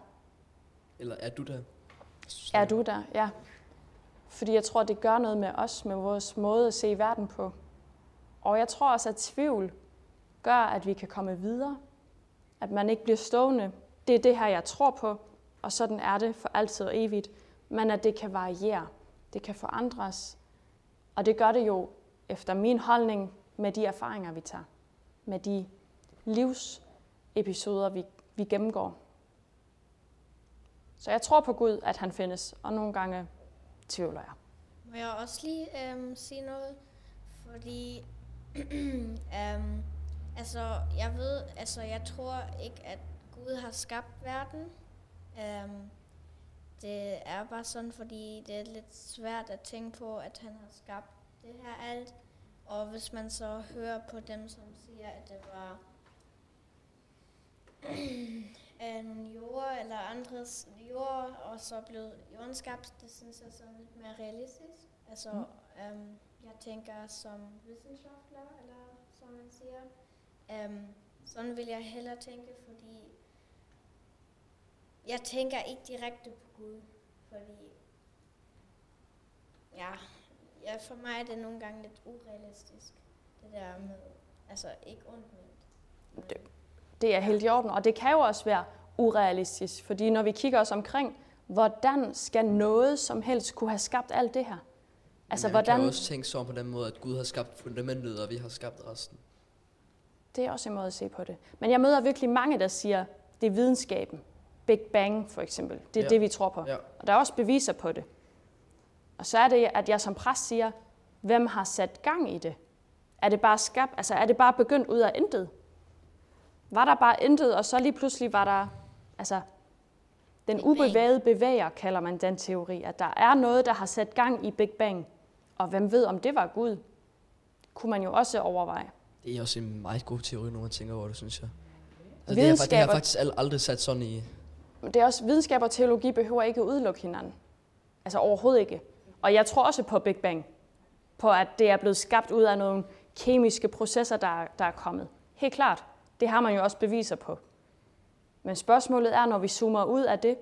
Eller er du der? Er du der? Ja. Fordi jeg tror, det gør noget med os, med vores måde at se verden på. Og jeg tror også, at tvivl gør, at vi kan komme videre. At man ikke bliver stående. Det er det her, jeg tror på, og sådan er det for altid og evigt. Men at det kan variere. Det kan forandres. Og det gør det jo, efter min holdning, med de erfaringer, vi tager. Med de livsepisoder, vi, vi gennemgår. Så jeg tror på Gud, at han findes, og nogle gange tvivler jeg. Må jeg også lige øhm, sige noget? Fordi, øhm, altså, jeg ved, altså, jeg tror ikke, at Gud har skabt verden. Øhm, det er bare sådan, fordi det er lidt svært at tænke på, at han har skabt det her alt. Og hvis man så hører på dem, som siger, at det var øh, nogle jord eller andres jord, og så blev jorden skabt, det synes jeg sådan lidt mere realistisk. Altså, mm. øhm, jeg tænker som wissenschaftler, eller som man siger. Øhm, sådan vil jeg hellere tænke, fordi jeg tænker ikke direkte på Gud, fordi ja, ja, for mig er det nogle gange lidt urealistisk, det der med, altså ikke ondt ment. Det- Det er helt i orden, og det kan jo også være urealistisk, fordi når vi kigger os omkring, hvordan skal noget som helst kunne have skabt alt det her? Altså, Men man hvordan... kan også tænke sådan på den måde, at Gud har skabt fundamentet, og vi har skabt resten. Det er også en måde at se på det. Men jeg møder virkelig mange, der siger, det er videnskaben. Big Bang for eksempel. Det er Ja. det, vi tror på. Ja. Og der er også beviser på det. Og så er det, at jeg som præst siger, hvem har sat gang i det? Er det bare skabt, altså er det bare begyndt ud af intet? Var der bare intet, og så lige pludselig var der, altså den Big Bang. ubevægede bevæger, kalder man den teori, at der er noget, der har sat gang i Big Bang. Og hvem ved, om det var Gud? Kunne man jo også overveje. Det er også en meget god teori, når man tænker over det, synes jeg. Altså, det, har, det har jeg faktisk al- aldrig sat sådan i. Det er også, videnskab og teologi behøver ikke at udelukke hinanden. Altså overhovedet ikke. Og jeg tror også på Big Bang. På at det er blevet skabt ud af nogle kemiske processer, der, er- der er kommet. Helt klart. Det har man jo også beviser på. Men spørgsmålet er, når vi zoomer ud af det,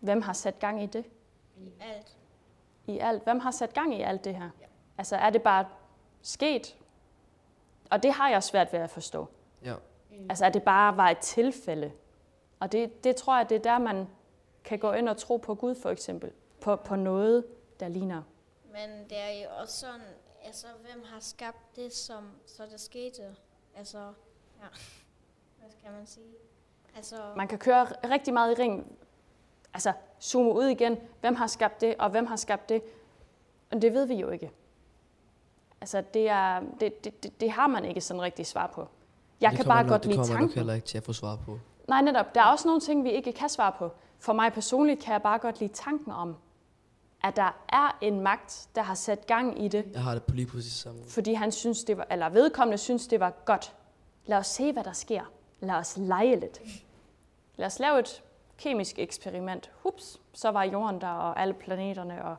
hvem har sat gang i det? I alt. I alt. Hvem har sat gang i alt det her? Altså er det bare sket? Og det har jeg svært ved at forstå. Ja. Altså at det bare var et tilfælde. Og det, det tror jeg, det er der, man kan gå ind og tro på Gud for eksempel. På, på noget, der ligner. Men det er jo også sådan, altså hvem har skabt det, som så det skete? Altså, ja, hvad skal man sige? Altså, Man kan køre rigtig meget i ring. Altså zoome ud igen. Hvem har skabt det, og hvem har skabt det? Men det ved vi jo ikke. Altså det, er, det, det, det, det har man ikke sådan rigtig svar på. Jeg det kan bare nok- godt Det lide kommer nok tanken. heller ikke til at få svar på. Nej, netop. Der er også nogle ting, vi ikke kan svare på. For mig personligt kan jeg bare godt lide tanken om, at der er en magt, der har sat gang i det, Jeg har det på lige præcis samme fordi han synes, det var, eller vedkommende synes, det var godt. Lad os se, hvad der sker. Lad os lege lidt. Lad os lave et kemisk eksperiment. Hups, så var jorden der, og alle planeterne, og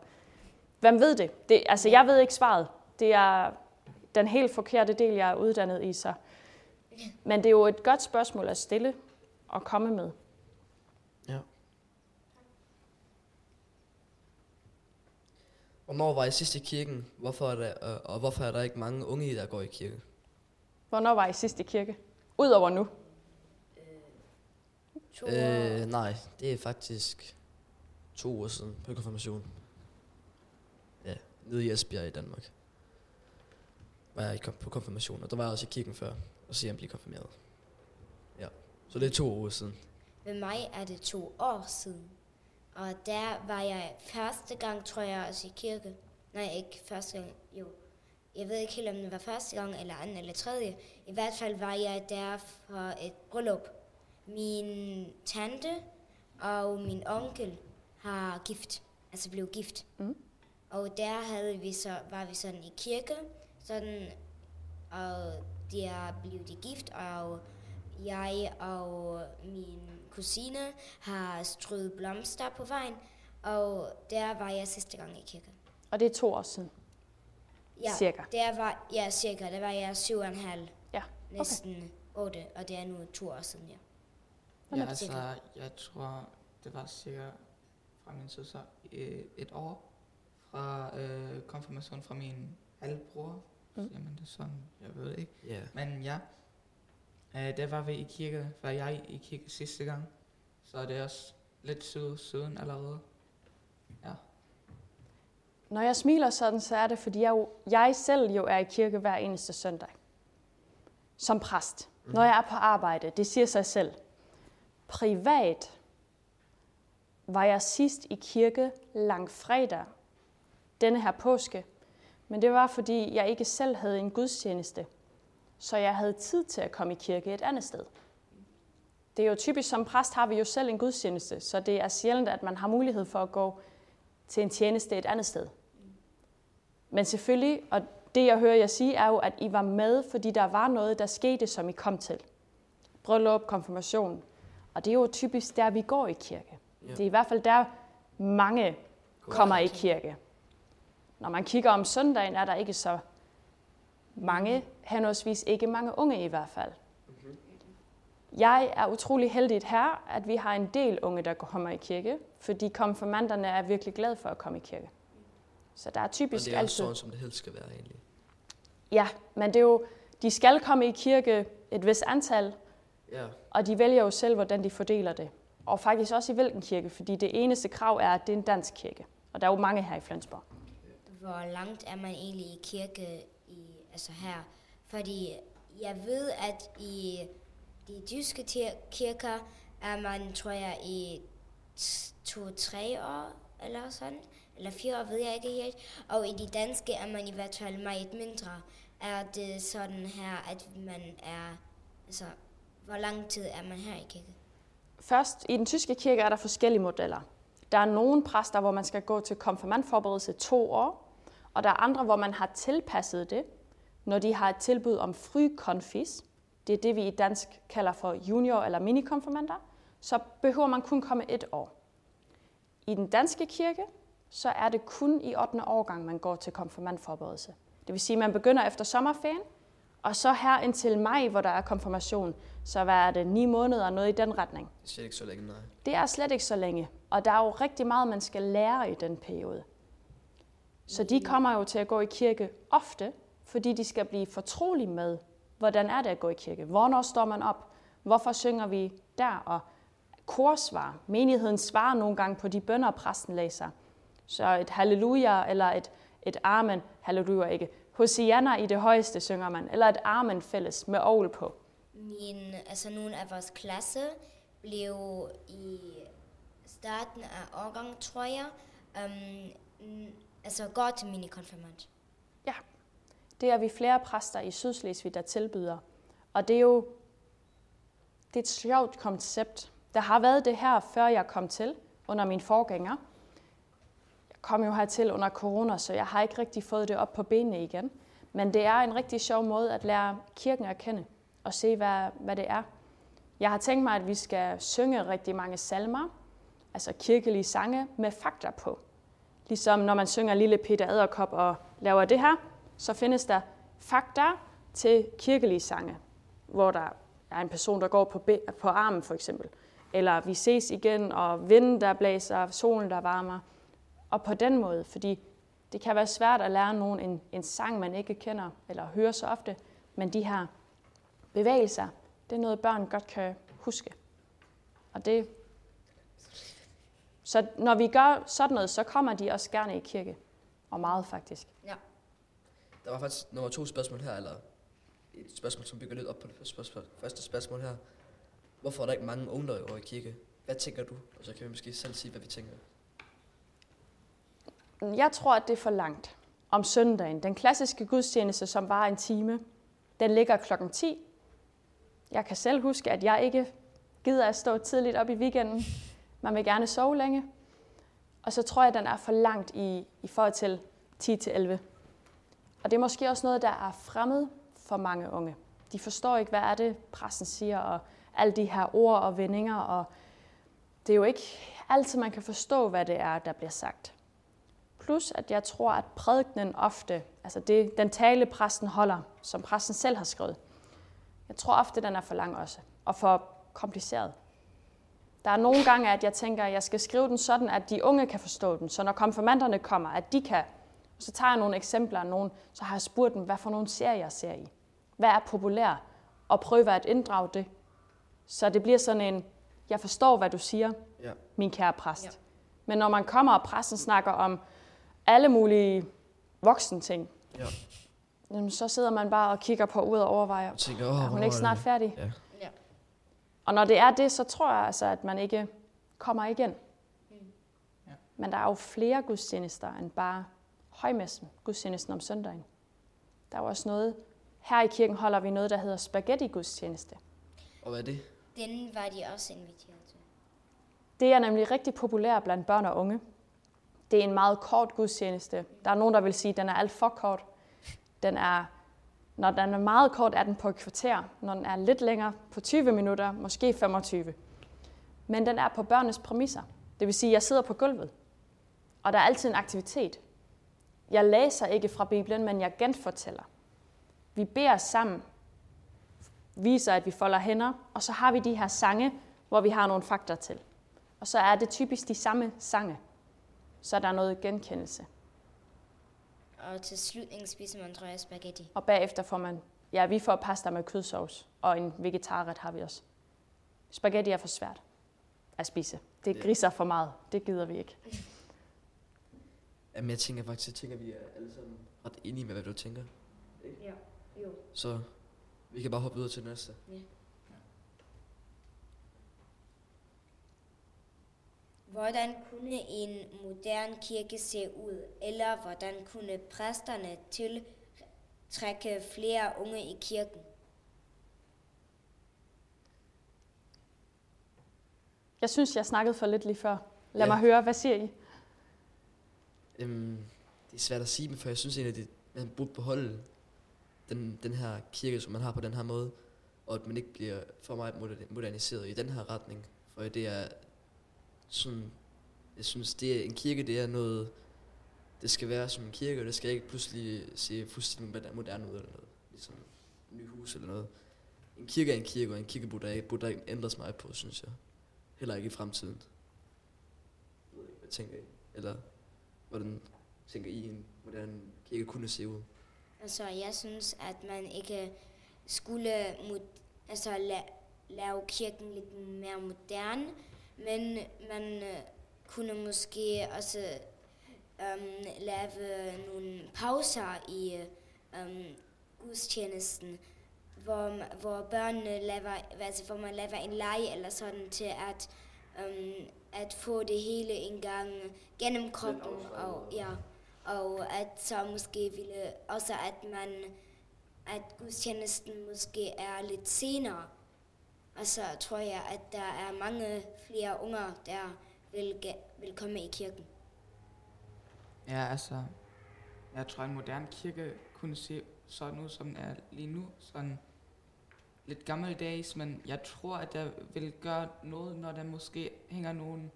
hvem ved det? det altså, jeg ved ikke svaret. Det er den helt forkerte del, jeg er uddannet i, så. Men det er jo et godt spørgsmål at stille og komme med. Ja. Hvornår var I sidst i kirken? Hvorfor er der, øh, og hvorfor er der ikke mange unge, der går i kirke? Hvornår var I sidst i kirke? Udover nu. To Øh, nej, det er faktisk to uger siden på konfirmation. Ja, nede i Esbjerg i Danmark. Var jeg på konfirmation, og der var jeg også i kirken før, og så jeg blev konfirmeret. Ja, så det er to uger siden. Ved mig er det to år siden. Og der var jeg første gang, tror jeg, også i kirke. Nej, ikke første gang, jo. Jeg ved ikke helt, om det var første gang, eller anden, eller tredje. I hvert fald var jeg der for et bryllup. Min tante og min onkel har gift, altså blev gift. Mm. Og der havde vi så, var vi sådan i kirke, sådan, og de er blevet de gift, og jeg og min kusine har strøget blomster på vejen, og der var jeg sidste gang i kirke. Og det er to år siden. Ja, Cirka. Der var, ja, cirka. Der var jeg syv og en halv, Ja, næsten otte, og det er nu to år siden, ja. Ja, altså, jeg tror, det var cirka fra min søster øh, et år fra øh, konfirmation fra min halvbror. Mm. Jamen, det er sådan, jeg ved ikke. Ja. Men ja, øh, der var vi i kirke, var jeg i kirke sidste gang. Så det er også lidt siden allerede. Når jeg smiler sådan, så er det, fordi jeg, jo, jeg selv jo er i kirke hver eneste søndag. Som præst. Mm. Når jeg er på arbejde, det siger sig selv. Privat var jeg sidst i kirke langfredag denne her påske. Men det var, fordi jeg ikke selv havde en gudstjeneste. Så jeg havde tid til at komme i kirke et andet sted. Det er jo typisk, som præst har vi jo selv en gudstjeneste, så det er sjældent, at man har mulighed for at gå til en tjeneste et andet sted. Men selvfølgelig, og det jeg hører jer sige, er jo, at I var med, fordi der var noget, der skete, som I kom til. Bryllup, konfirmation. Og det er jo typisk der, vi går i kirke. Ja. Det er i hvert fald der, mange kommer i kirke. Når man kigger om søndagen, er der ikke så mange, henholdsvis ikke mange unge i hvert fald. Jeg er utrolig heldig her, at vi har en del unge, der kommer i kirke, fordi konfirmanderne er virkelig glade for at komme i kirke. Så der er Og typisk det er altid... sådan, som det helst skal være egentlig. Ja, men det er jo, de skal komme i kirke et vis antal, Ja. og de vælger jo selv, hvordan de fordeler det. Og faktisk også i hvilken kirke, fordi det eneste krav er, at det er en dansk kirke. Og der er jo mange her i Flensborg. hvor langt er man egentlig i kirke i, altså her. Fordi jeg ved, at i de tyske kirker er man, tror jeg, i to-tre år eller sådan. Eller fire år, ved jeg ikke helt. Og i de danske er man i hvert fald meget mindre. Er det sådan her, at man er, altså, hvor lang tid er man her i kirke? Først, i den tyske kirke er der forskellige modeller. Der er nogle præster, hvor man skal gå til konfirmandforberedelse to år, og der er andre, hvor man har tilpasset det, når de har et tilbud om fri konfis. Det er det, vi i dansk kalder for junior- eller minikonfirmander. Så behøver man kun komme et år. I den danske kirke, så er det kun i 8. årgang, man går til konfirmandforberedelse. Det vil sige, at man begynder efter sommerferien, og så her indtil maj, hvor der er konfirmation, så er det ni måneder og noget i den retning. Det er ikke så længe, nej. Det er slet ikke så længe, og der er jo rigtig meget, man skal lære i den periode. Så de kommer jo til at gå i kirke ofte, fordi de skal blive fortrolige med, hvordan er det at gå i kirke? Hvornår står man op? Hvorfor synger vi der? Og korsvar. Menigheden svarer nogle gange på de bønder, præsten læser. Så et halleluja eller et, et amen, halleluja ikke. Hosianna i det højeste synger man, eller et amen fælles med ovl på. Min, altså nogle af vores klasse blev i starten af årgang, tror jeg, um, altså går til minikonfirmand. Det er vi flere præster i Sydslesvig, der tilbyder. Og det er jo det er et sjovt koncept. Der har været det her, før jeg kom til, under min forgænger. Kom jo hertil under corona, så jeg har ikke rigtig fået det op på benene igen. Men det er en rigtig sjov måde at lære kirken at kende og se, hvad, hvad det er. Jeg har tænkt mig, at vi skal synge rigtig mange salmer, altså kirkelige sange, med fakta på. Ligesom når man synger Lille Peter Æderkop og laver det her, så findes der fakta til kirkelige sange, hvor der er en person, der går på, be- på armen for eksempel. Eller vi ses igen, og vinden, der blæser, solen, der varmer. Og på den måde, fordi det kan være svært at lære nogen en, en sang, man ikke kender eller hører så ofte, men de her bevægelser, det er noget, børn godt kan huske. Og det... Så når vi gør sådan noget, så kommer de også gerne i kirke. Og meget faktisk. Ja. Der var faktisk nummer to spørgsmål her, eller et spørgsmål, som bygger lidt op på det første spørgsmål, første spørgsmål her. Hvorfor er der ikke mange unge, der går i kirke? Hvad tænker du? Og så kan vi måske selv sige, hvad vi tænker. Jeg tror, at det er for langt om søndagen. Den klassiske gudstjeneste, som var en time, den ligger klokken 10. Jeg kan selv huske, at jeg ikke gider at stå tidligt op i weekenden. Man vil gerne sove længe. Og så tror jeg, at den er for langt i, i forhold til 10-11. Og det er måske også noget, der er fremmed for mange unge. De forstår ikke, hvad er det, præsten siger, og alle de her ord og vendinger. Og det er jo ikke altid, man kan forstå, hvad det er, der bliver sagt. Plus, at jeg tror, at prædikenen ofte, altså det, den tale, præsten holder, som præsten selv har skrevet, jeg tror ofte, den er for lang også, og for kompliceret. Der er nogle gange, at jeg tænker, at jeg skal skrive den sådan, at de unge kan forstå den, så når konfirmanderne kommer, at de kan. Så tager jeg nogle eksempler, nogle, så har jeg spurgt dem, hvad for nogle serier jeg ser i. Hvad er populær? Og prøver at inddrage det. Så det bliver sådan en, jeg forstår, hvad du siger, Ja. min kære præst. Ja. Men når man kommer, og præsten snakker om alle mulige voksen ting, Ja. jamen, så sidder man bare og kigger på ud og overvejer, Jeg tænker, åh, er hun ikke er snart færdig? Ja. Ja. Og når det er det, så tror jeg altså, at man ikke kommer igen. Ja. Men der er jo flere gudstjenester end bare højmessen, gudstjenesten om søndagen. Der er jo også noget, her i kirken holder vi noget, der hedder spaghetti-gudstjeneste. Og hvad er det? Den var de også inviteret til. Det er nemlig rigtig populært blandt børn og unge. Det er en meget kort gudstjeneste. Der er nogen, der vil sige, at den er alt for kort. Den er, når den er meget kort, er den på et kvarter. Når den er lidt længere, på 20 minutter, måske 25. Men den er på børnenes præmisser. Det vil sige, at jeg sidder på gulvet, og der er altid en aktivitet. Jeg læser ikke fra Bibelen, men jeg genfortæller. Vi beder sammen, viser, at vi folder hænder, og så har vi de her sange, hvor vi har nogle fakta til. Og så er det typisk de samme sange. Så er der noget genkendelse. Og til slutningen spiser man, tror jeg, spaghetti. Og bagefter får man, ja, vi får pasta med kødsovs, og en vegetarret har vi også. Spaghetti er for svært at spise. Det Ja. griser for meget. Det gider vi ikke. Jamen, jeg tænker faktisk, jeg tænker, vi er alle sammen ret enige med, hvad du tænker. Ja, jo. Så vi kan bare hoppe videre til næste. Hvordan kunne en moderne kirke se ud, eller hvordan kunne præsterne tiltrække flere unge i kirken? Jeg synes, jeg snakkede for lidt lige før. Lad Ja. mig høre, hvad siger I? Øhm, det er svært at sige, men for jeg synes egentlig, at det, man burde beholde den, den her kirke, som man har på den her måde, og at man ikke bliver for meget moder- moderniseret i den her retning. For det er sådan, jeg synes, det er en kirke, det er noget, det skal være som en kirke, og det skal ikke pludselig se fuldstændig moderne ud eller noget. Ligesom et nyt hus eller noget. En kirke er en kirke, og en kirke burde, ikke- burde der ikke ændres meget på, synes jeg. Heller ikke i fremtiden. Jeg ved ikke, Hvad tænker I? Eller hvordan tænker I, en moderne kirke kunne se ud? Altså, jeg synes, at man ikke skulle mod, altså, la- lave kirken lidt mere moderne, men man øh, kunne måske også øhm, lave nogle pauser i øhm, gudstjenesten, hvor, hvor børnene laver, altså, hvor man laver en leg eller sådan til at, øhm, at få det hele en gang gennem kroppen. Og, ja, og at så måske ville også, at man, at gudstjenesten måske er lidt senere. Og så tror jeg, at der er mange flere unger, der vil, ge- vil komme i kirken. Ja, altså, jeg tror, en moderne kirke kunne se sådan ud, som den er lige nu. Sådan lidt gammeldags, men jeg tror, at der vil gøre noget, når der måske hænger nogle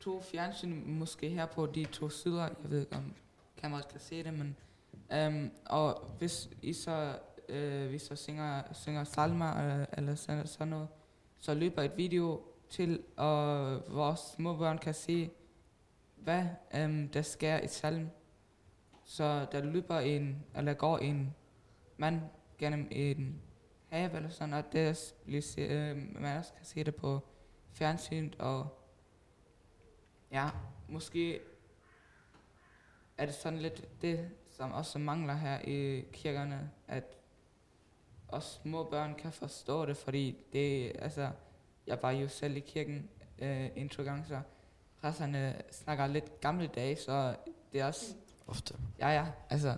to fjernsyn, måske her på de to sider. Jeg ved ikke, om kameraet kan se det, men... Øhm, og hvis I så, øh, hvis så synger, synger salmer øh, eller sådan, sådan noget, så løber et video til, og vores små børn kan se, hvad um, der sker i salmen. Så der løber en, eller går en mand gennem en have eller sådan, og det er- bliver se, øh, man også kan se det på fjernsynet, og ja, måske er det sådan lidt det, som også mangler her i kirkerne, at også små børn kan forstå det, fordi det, altså, jeg var jo selv i kirken øh, en to gange, så præsterne snakker lidt gammeldags, så det er også, Ofte. ja ja, altså,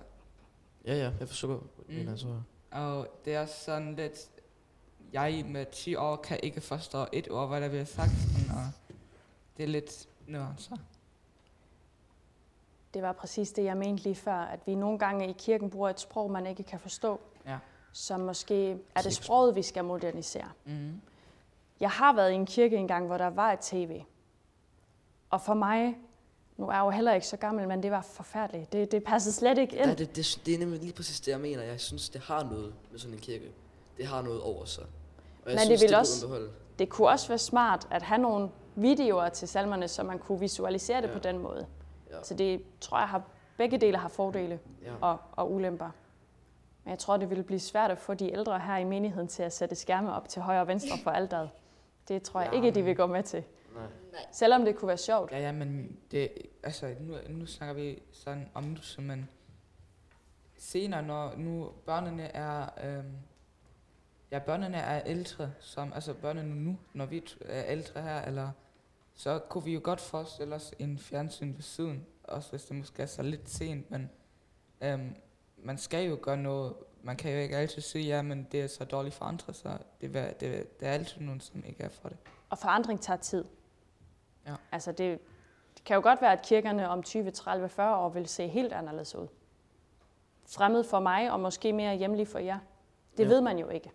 Ja, ja, jeg forstår Mm. mener, så. og det er sådan lidt, jeg med 10 år kan ikke forstå et ord, hvad der bliver sagt, sådan, og det er lidt nuancer. Det var præcis det, jeg mente lige før, at vi nogle gange i kirken bruger et sprog, man ikke kan forstå. Ja. Så måske er det sproget, vi skal modernisere. Mm-hmm. Jeg har været i en kirke engang, hvor der var et tv. Og for mig, nu er jeg jo heller ikke så gammel, men det var forfærdeligt. Det, det passede slet ikke ind. Ja, det, det, det er nemlig lige præcis det, jeg mener. Jeg synes, det har noget med sådan en kirke. Det har noget over sig. Og jeg Men det synes, vil burde også- beholde. Det kunne også være smart at have nogle videoer til salmerne, så man kunne visualisere det Ja. på den måde. Ja. Så det tror jeg har begge dele har fordele Ja. og, og ulemper. Men jeg tror, det ville blive svært at få de ældre her i menigheden til at sætte skærme op til højre og venstre for alteret. Det tror jeg Ja, ikke, de vil gå med til. Nej. Nej. Selvom det kunne være sjovt. Ja, ja, men det, altså, nu, nu snakker vi sådan om nu, så men senere, når nu børnene er, øhm, ja, børnene er ældre, som, altså børnene nu, når vi er ældre her, eller, så kunne vi jo godt forestille os en fjernsyn ved siden, også hvis det måske er så lidt sent, men øhm, man skal jo gøre noget, man kan jo ikke altid sige, ja, men det er så dårligt for andre, så det, vil, det, det er altid nogen, som ikke er for det. Og forandring tager tid. Ja. Altså det, det kan jo godt være, at kirkerne om 20, 30, 40 år vil se helt anderledes ud. Fremmed for mig, og måske mere hjemlig for jer. Det Ja. ved man jo ikke.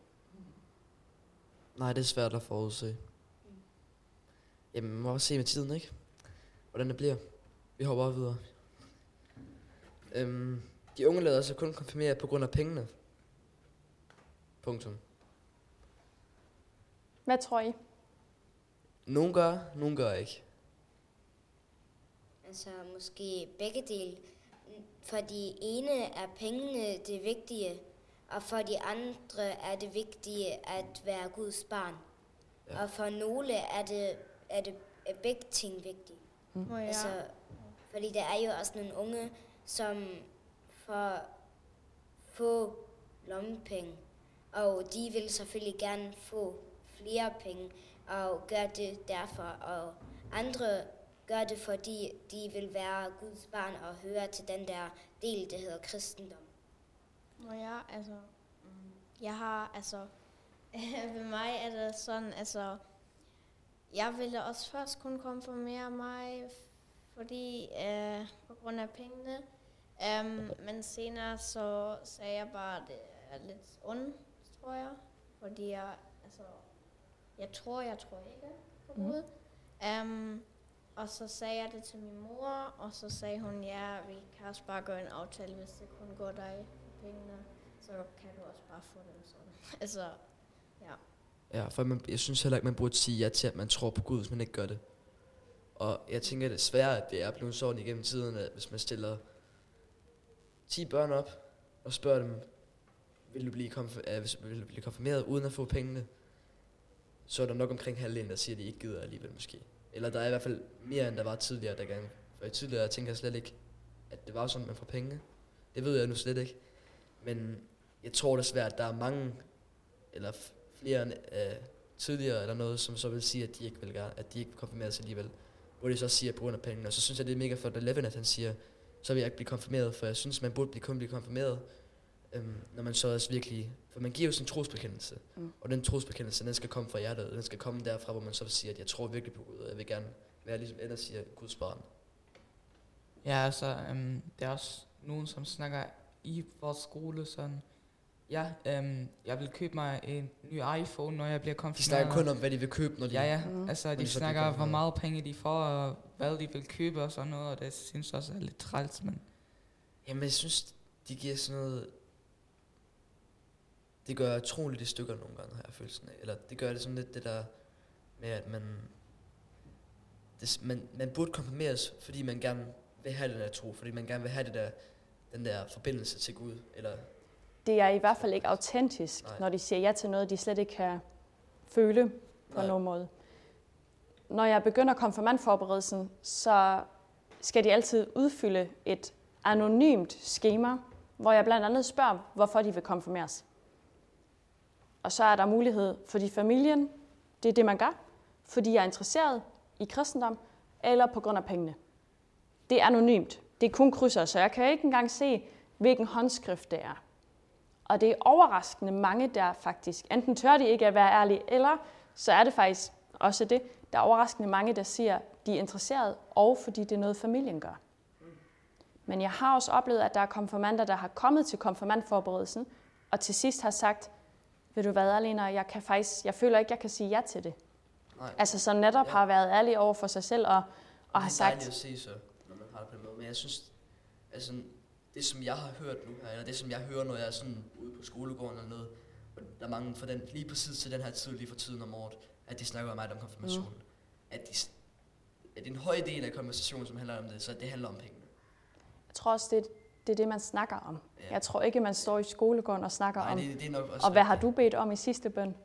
Nej, det er svært at forudse. Jamen, man må også se med tiden, ikke? Hvordan det bliver. Vi hopper bare videre. Øhm, de unge lader sig kun konfirmere på grund af pengene. Punktum. Hvad tror I? Nogen gør, nogen gør ikke. Altså måske begge dele. For de ene er pengene det vigtige, og for de andre er det vigtige at være Guds barn. Ja. Og for nogle er det, er det er begge ting vigtige. Jeg, Altså, Fordi der er jo også nogle unge, som får få lommepenge, og de vil selvfølgelig gerne få flere penge, og gør det derfor, og andre gør det, fordi de vil være Guds barn og høre til den der del, der hedder kristendom. Nå ja, altså, mm, jeg har, altså, ved mig er det sådan, altså, jeg ville også først kunne konfirmere mig, fordi, øh, på grund af pengene, um, men senere så sagde jeg bare, at det er lidt ondt, tror jeg, fordi jeg, altså, jeg tror, jeg tror ikke på Mhm. Gud. Um, og så sagde jeg det til min mor, og så sagde hun, ja, vi kan også bare gøre en aftale, hvis det kun går dig pengene, så kan du også bare få dem sådan. altså, Ja, for man, jeg synes heller ikke, man burde sige ja til, at man tror på Gud, hvis man ikke gør det. Og jeg tænker desværre, at det er blevet sådan igennem tiden, at hvis man stiller 10 børn op og spørger dem, vil du blive, konf- uh, vil du blive konfirmeret uden at få pengene, så er der nok omkring halvdelen, der siger, at de ikke gider alligevel måske. Eller der er i hvert fald mere, end der var tidligere, der gang. For i tidligere tænker jeg slet ikke, at det var sådan, at man får penge. Det ved jeg nu slet ikke. Men jeg tror desværre, at der er mange, eller flere øh, tidligere eller noget, som så vil sige, at de ikke vil gerne, at de ikke vil konfirmeres alligevel. Hvor de så siger på grund af pengene. Og så synes jeg, det er mega flot, at Levin, at han siger, så vil jeg ikke blive konfirmeret, for jeg synes, man burde blive, kun blive konfirmeret, øhm, når man så også virkelig, for man giver jo sin trosbekendelse, Mm. og den trosbekendelse, den skal komme fra hjertet, og den skal komme derfra, hvor man så siger, at jeg tror virkelig på Gud, og jeg vil gerne være ligesom ellers siger, Guds barn. Ja, altså, øhm, der er også nogen, som snakker i vores skole sådan, ja, øhm, jeg vil købe mig en ny iPhone, når jeg bliver De konfirmeret. snakker kun om, hvad de vil købe, når de... Ja, ja. Mm. Altså, de de snakker, hvor meget penge de får, og hvad de vil købe og sådan noget, og det synes jeg også er lidt træls, men Jamen, jeg synes, de giver sådan noget... Det gør utroligt i stykker nogle gange, har jeg følelsen af. Eller det gør det sådan lidt det der med, at man... Det, man, man burde konfirmeres, fordi man gerne vil have den der tro, fordi man gerne vil have det der, den der forbindelse til Gud. Eller, Det er i hvert fald ikke autentisk, Nej. når de siger ja til noget, de slet ikke kan føle på Nej. nogen måde. Når jeg begynder konfirmandforberedelsen, så skal de altid udfylde et anonymt schema, hvor jeg blandt andet spørger, hvorfor de vil konfirmeres. Og så er der mulighed, fordi familien, det er det, man gør, fordi jeg er interesseret i kristendom, eller på grund af pengene. Det er anonymt. Det er kun krydser, så jeg kan ikke engang se, hvilken håndskrift det er. Og det er overraskende mange, der faktisk, enten tør de ikke at være ærlige, eller så er det faktisk også det, der er overraskende mange, der siger, de er interesseret, og fordi det er noget, familien gør. Men jeg har også oplevet, at der er konfirmander, der har kommet til konfirmandforberedelsen, og til sidst har sagt, ved du hvad, Alena, jeg, kan faktisk, jeg føler ikke, jeg kan sige ja til det. nej. Altså som netop Ja. har været ærlig over for sig selv, og, og har det er sagt, at se så, når man har det på den måde. Men jeg synes, altså, det som jeg har hørt nu her, eller det som jeg hører, når jeg er sådan ude på skolegården eller noget, og der er mange for den, lige præcis til den her tid, lige for tiden om året, at de snakker meget om konfirmationen. Mm. At, de, at det er en høj del af konversationen, som handler om det, så det handler om pengene. jeg tror også, det, er- det er det, man snakker om. Ja. Jeg tror ikke, man står i skolegården og snakker Nej, om, det, det er nok også og hvad har du bedt om i sidste bøn?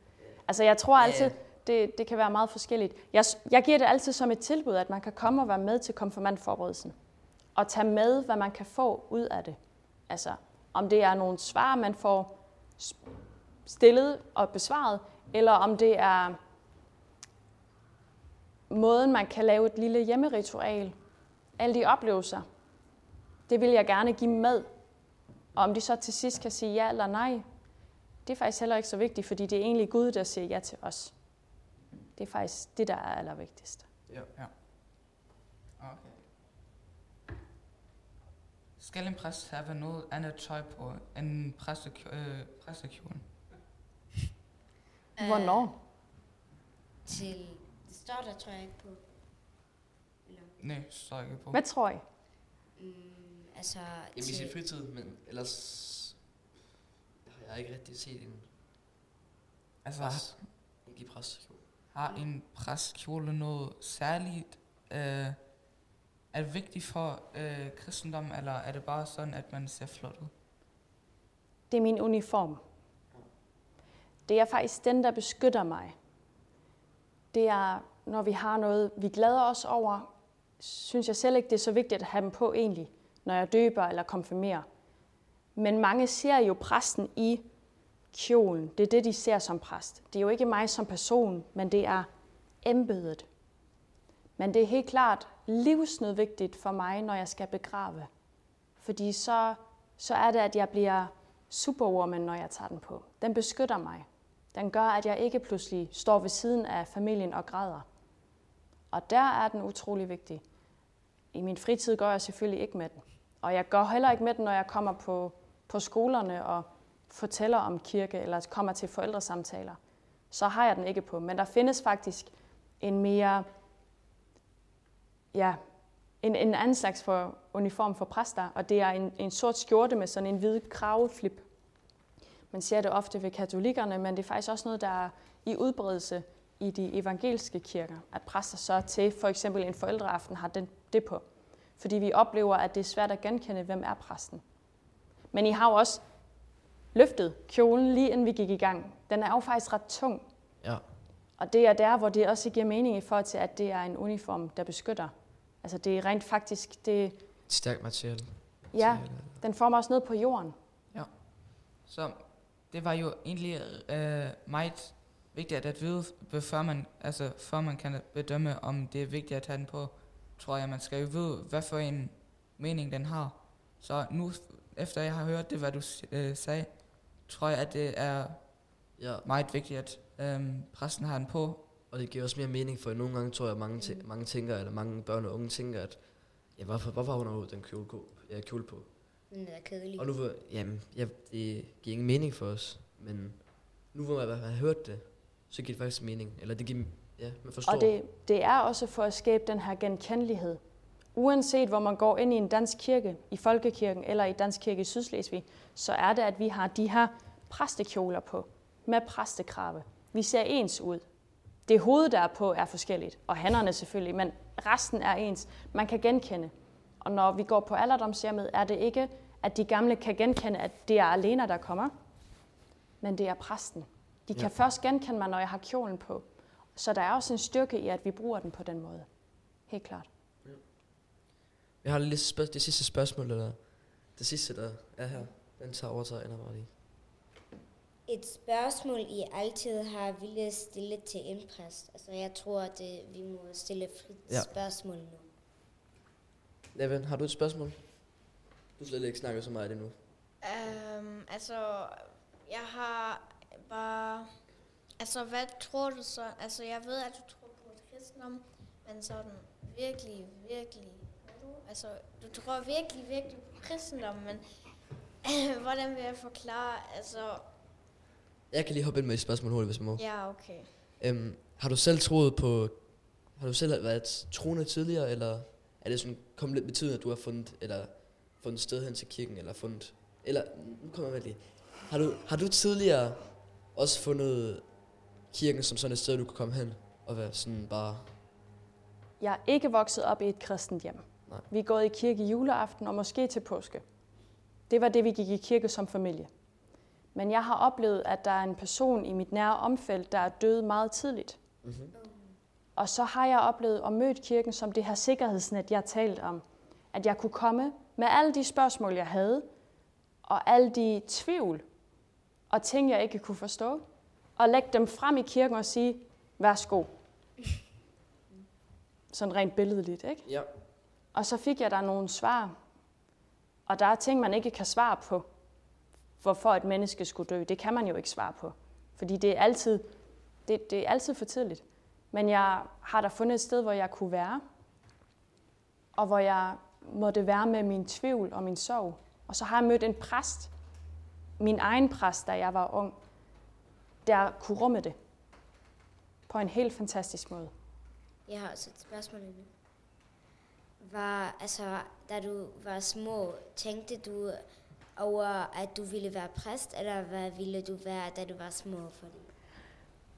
Altså jeg tror altid, ja. det, det kan være meget forskelligt. Jeg, jeg giver det altid som et tilbud, at man kan komme og være med til konfirmandforberedelsen. Og tage med, hvad man kan få ud af det. Altså om det er nogle svar, man får stillet og besvaret, eller om det er måden, man kan lave et lille hjemmeritual. Alle de oplevelser. Det vil jeg gerne give med. Og om de så til sidst kan sige ja eller nej, det er faktisk heller ikke så vigtigt, fordi det er egentlig Gud, der siger ja til os. Det er faktisk det, der er allervigtigst. Ja. okay. Skal en præst have noget andet tøj på end øh, præstekjolen? Hvornår? Til, der, tror jeg ikke på. Eller, Nej, står ikke på. Hvad tror I? mm, altså, Jamen i sin fritid, men ellers har jeg ikke rigtig set en Altså, præst, ikke i præst. har en præstkjole noget særligt? Øh, er det vigtigt for øh, kristendom, eller er det bare sådan, at man ser flot ud? Det er min uniform. Det er faktisk den, der beskytter mig. Det er, når vi har noget, vi glæder os over, synes jeg selv ikke, det er så vigtigt at have dem på egentlig, når jeg døber eller konfirmerer. Men mange ser jo præsten i kjolen. Det er det, de ser som præst. Det er jo ikke mig som person, men det er embedet. Men det er helt klart livsnødvendigt for mig, når jeg skal begrave. Fordi så, så er det, at jeg bliver superwoman, når jeg tager den på. Den beskytter mig. Den gør, at jeg ikke pludselig står ved siden af familien og græder. Og der er den utrolig vigtig. I min fritid går jeg selvfølgelig ikke med den. Og jeg går heller ikke med den, når jeg kommer på, på skolerne og fortæller om kirke, eller kommer til forældresamtaler. Så har jeg den ikke på. Men der findes faktisk en mere, ja, en, en anden slags for uniform for præster, og det er en, en sort skjorte med sådan en hvid kraveflip. Man ser det ofte ved katolikkerne, men det er faktisk også noget, der er i udbredelse i de evangeliske kirker, at præster så til for eksempel en forældreaften har den, det på. Fordi vi oplever, at det er svært at genkende, hvem er præsten. Men I har jo også løftet kjolen lige inden vi gik i gang. Den er jo faktisk ret tung. Ja. Og det er der, hvor det også giver mening i forhold til, at det er en uniform, der beskytter. Altså det er rent faktisk, det, Et stærkt materiale. ja, den får mig også ned på jorden. Så det var jo egentlig øh, meget vigtigt at vide, før man, altså, før man kan bedømme, om det er vigtigt at have den på, tror jeg, man skal jo vide, hvad for en mening den har. Så nu, efter jeg har hørt det, hvad du øh, sagde, tror jeg, at det er Ja, meget vigtigt, at øh, præsten har den på. og det giver også mere mening, for nogle gange tror jeg, at mange, tæ- mange tænker, eller mange børn og unge tænker, at ja, hvorfor, hvorfor har hun overhovedet den kjole, ja, kjole på? Den er kedelig. Og nu, hvor- jamen, ja, det giver ingen mening for os, men nu hvor man har hørt det, så giver det faktisk mening. Eller det giver, ja, man forstår. Og det, det er også for at skabe den her genkendelighed. Uanset hvor man går ind i en dansk kirke, i folkekirken eller i dansk kirke i Sydslesvig, så er det, at vi har de her præstekjoler på med præstekrave. Vi ser ens ud. Det hoved, der er på, er forskelligt, og hænderne selvfølgelig, men resten er ens. Man kan genkende. Og når vi går på alderdomshjemmet, er det ikke, at de gamle kan genkende, at det er alene, der kommer, men det er præsten. De kan Ja. først genkende mig, når jeg har kjolen på. Så der er også en styrke i, at vi bruger den på den måde. Helt klart. Jeg har lige spørg- det sidste spørgsmål, eller det sidste, der er her. Den tager overtager Anna Marie. Et spørgsmål, I altid har ville stille til en præst. Altså, jeg tror, at det, vi må stille frit Ja. ja. spørgsmål nu. Evan, har du et spørgsmål? Du slet ikke snakket så meget endnu. Um, altså, jeg har bare... Altså, hvad tror du så? Altså, jeg ved, at du tror på kristendom, men sådan virkelig, virkelig... du? Altså, du tror virkelig, virkelig på kristendom, men hvordan vil jeg forklare? Altså, Jeg kan lige hoppe ind med et spørgsmål hurtigt, hvis jeg må. ja, okay. Øhm, har du selv troet på... Har du selv været troende tidligere, eller er det sådan kommet lidt med tiden, at du har fundet, eller fundet sted hen til kirken, eller fundet... Eller, nu kommer jeg med lige. Har du, har du tidligere også fundet kirken som sådan et sted, du kan komme hen og være sådan bare... Jeg er ikke vokset op i et kristent hjem. Nej. Vi er gået i kirke juleaften og måske til påske. Det var det, vi gik i kirke som familie. Men jeg har oplevet, at der er en person i mit nære omfelt, der er død meget tidligt. Mm-hmm. Og så har jeg oplevet og mødt kirken som det her sikkerhedsnet, jeg talte om. At jeg kunne komme med alle de spørgsmål, jeg havde, og alle de tvivl og ting, jeg ikke kunne forstå, og lægge dem frem i kirken og sige, værsgo. Sådan rent billedligt, ikke? Ja. Og så fik jeg der nogle svar. Og der er ting, man ikke kan svare på, hvorfor et menneske skulle dø. Det kan man jo ikke svare på. Fordi det er altid, det, det er altid for tidligt. Men jeg har da fundet et sted, hvor jeg kunne være, og hvor jeg måtte være med min tvivl og min sorg. Og så har jeg mødt en præst, min egen præst, da jeg var ung, der kunne rumme det på en helt fantastisk måde. Jeg har også et spørgsmål nu. Var, altså, da du var små, tænkte du over, at du ville være præst, eller hvad ville du være, da du var små? Fordi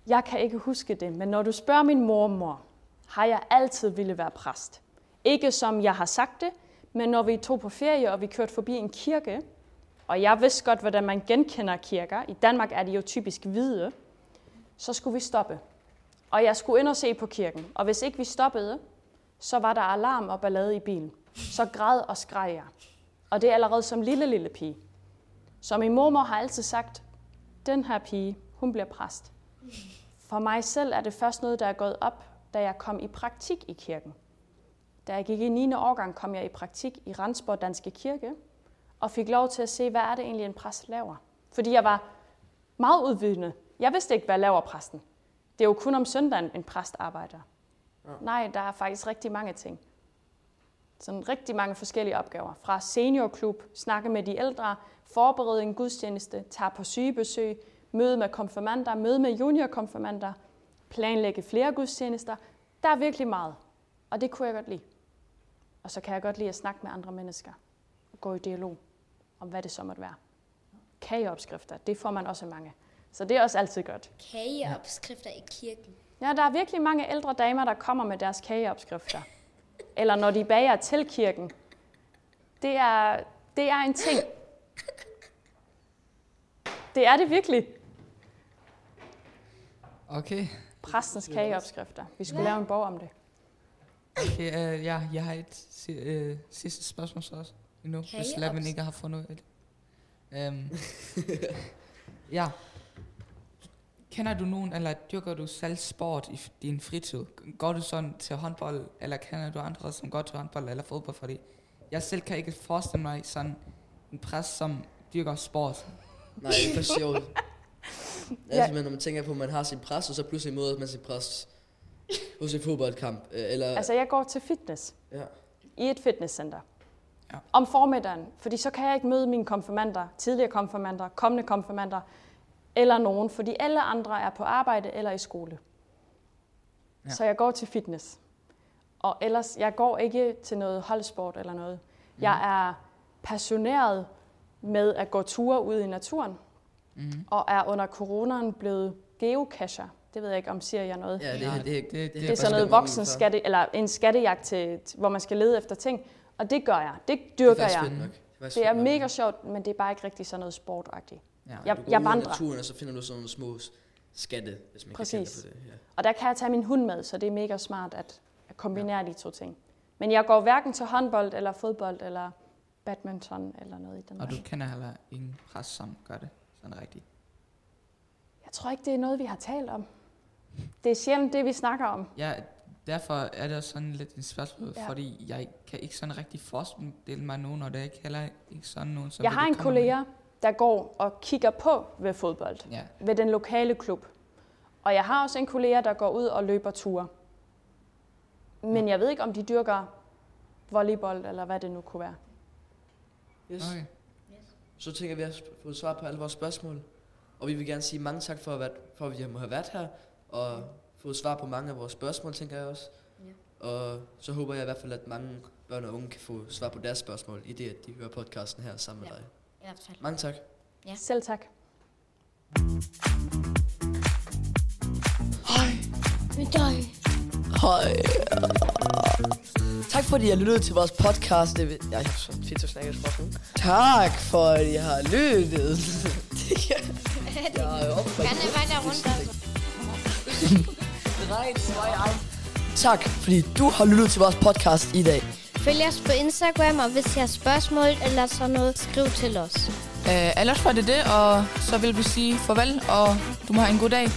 jeg kan ikke huske det, men når du spørger min mormor, har jeg altid ville være præst. Ikke som jeg har sagt det, men når vi tog på ferie, og vi kørte forbi en kirke, og jeg vidste godt, hvordan man genkender kirker. I Danmark er de jo typisk hvide. Så skulle vi stoppe. Og jeg skulle ind og se på kirken. Og hvis ikke vi stoppede, så var der alarm og ballade i bilen. Så græd og skreg jeg. Og det er allerede som lille, lille pige. Så min mormor har altid sagt, den her pige, hun bliver præst. For mig selv er det først noget, der er gået op, da jeg kom i praktik i kirken. Da jeg gik i 9. årgang, kom jeg i praktik i Randsborg Danske Kirke, og fik lov til at se, hvad er det egentlig, en præst laver. Fordi jeg var meget udvidende. Jeg vidste ikke, hvad laver præsten. Det er jo kun om søndagen, en præst arbejder. Ja. Nej, der er faktisk rigtig mange ting. Sådan rigtig mange forskellige opgaver. Fra seniorklub, snakke med de ældre, forberede en gudstjeneste, tage på sygebesøg, møde med konfirmander, møde med juniorkonfirmander, planlægge flere gudstjenester. Der er virkelig meget, og det kunne jeg godt lide. Og så kan jeg godt lide at snakke med andre mennesker og gå i dialog om, hvad det så måtte være. Kageopskrifter, det får man også mange. Så det er også altid godt. Kageopskrifter i kirken. Ja, der er virkelig mange ældre damer, der kommer med deres kageopskrifter. Eller når de bager til kirken. Det er, det er en ting. Det er det virkelig. Okay. Præstens kageopskrifter. Vi skulle lave en bog om det. Okay, uh, ja, jeg har et si- uh, sidste spørgsmål så også endnu, hvis Lavin ikke har fundet ud af det. Um, ja. Kender du nogen, eller dyrker du selv sport i din fritid? Går du sådan til håndbold, eller kender du andre, som går til håndbold eller fodbold? Fordi jeg selv kan ikke forestille mig sådan en præst, som dyrker sport. Nej, det er for sjovt. Ja. Altså, men når man tænker på, at man har sin præst, og så pludselig møder man sin præst hos en fodboldkamp. øh, Eller, Altså, jeg går til fitness ja. i et fitnesscenter. Ja. Om formiddagen, fordi så kan jeg ikke møde mine konfirmander, tidligere konfirmander, kommende konfirmander, eller nogen, fordi alle andre er på arbejde eller i skole. Ja. Ja. Så jeg går til fitness. Og ellers, jeg går ikke til noget holdsport eller noget. Mm. Jeg er passioneret med at gå ture ud i naturen, Mm. og er under coronaen blevet geocacher. Det ved jeg ikke, om siger jeg noget. Ja, det, det, det, det- det, det, det Det er sådan noget voksen skatte, eller en skattejagt, til, hvor man skal lede efter ting. Og det gør jeg. Det Det er dyrker faktisk jeg. nok. Det er, Det er nok. mega sjovt, men det er bare ikke rigtig sådan noget sportagtigt. Ja. Jeg, Du går jeg ud i vandrer, naturen, og så finder du sådan nogle små skatte, hvis man Præcis. kan det for det. Ja. og der kan jeg tage min hund med, så det er mega smart at, at kombinere de to ting. Men jeg går hverken til håndbold, eller fodbold, eller badminton, eller noget i den Og du kender heller ingen præst, som gør det sådan rigtigt. Jeg tror ikke, det er noget, vi har talt om. Det er sjældent det, vi snakker om. Ja, derfor er det også sådan lidt en spørgsmål, ja. Ja. fordi jeg kan ikke sådan rigtig forestille mig nogen, og det er ikke heller ikke sådan nogen, som Jeg har en komme med. kollega, der går og kigger på ved fodbold. Ja, ved den lokale klub. Og jeg har også en kollega, der går ud og løber ture. Men jeg ved ikke, om de dyrker volleyball, eller hvad det nu kunne være. Yes. okay. Så tænker vi, at vi har fået svar på alle vores spørgsmål. Og vi vil gerne sige mange tak for, at, for at vi må have været her, og fået svar på mange af vores spørgsmål, tænker jeg også. Ja. Og så håber jeg i hvert fald, at mange børn og unge kan få svar på deres spørgsmål, i det, at de hører podcasten her sammen med Ja. dig. I hvert fald. Mange tak. Ja. Selv tak. Med dig. Hej. Tak fordi I har lyttet til vores podcast. Det vil... Jeg har så fedt at snakke. Tak for at I har lyttet. jeg er oppe på Kan det være der rundt, altså? Tak fordi du har lyttet til vores podcast i dag. Følg os på Instagram, og hvis I har spørgsmål eller sådan noget, skriv til os. Øh, ellers var det det, og så vil vi sige farvel, og du må have en god dag.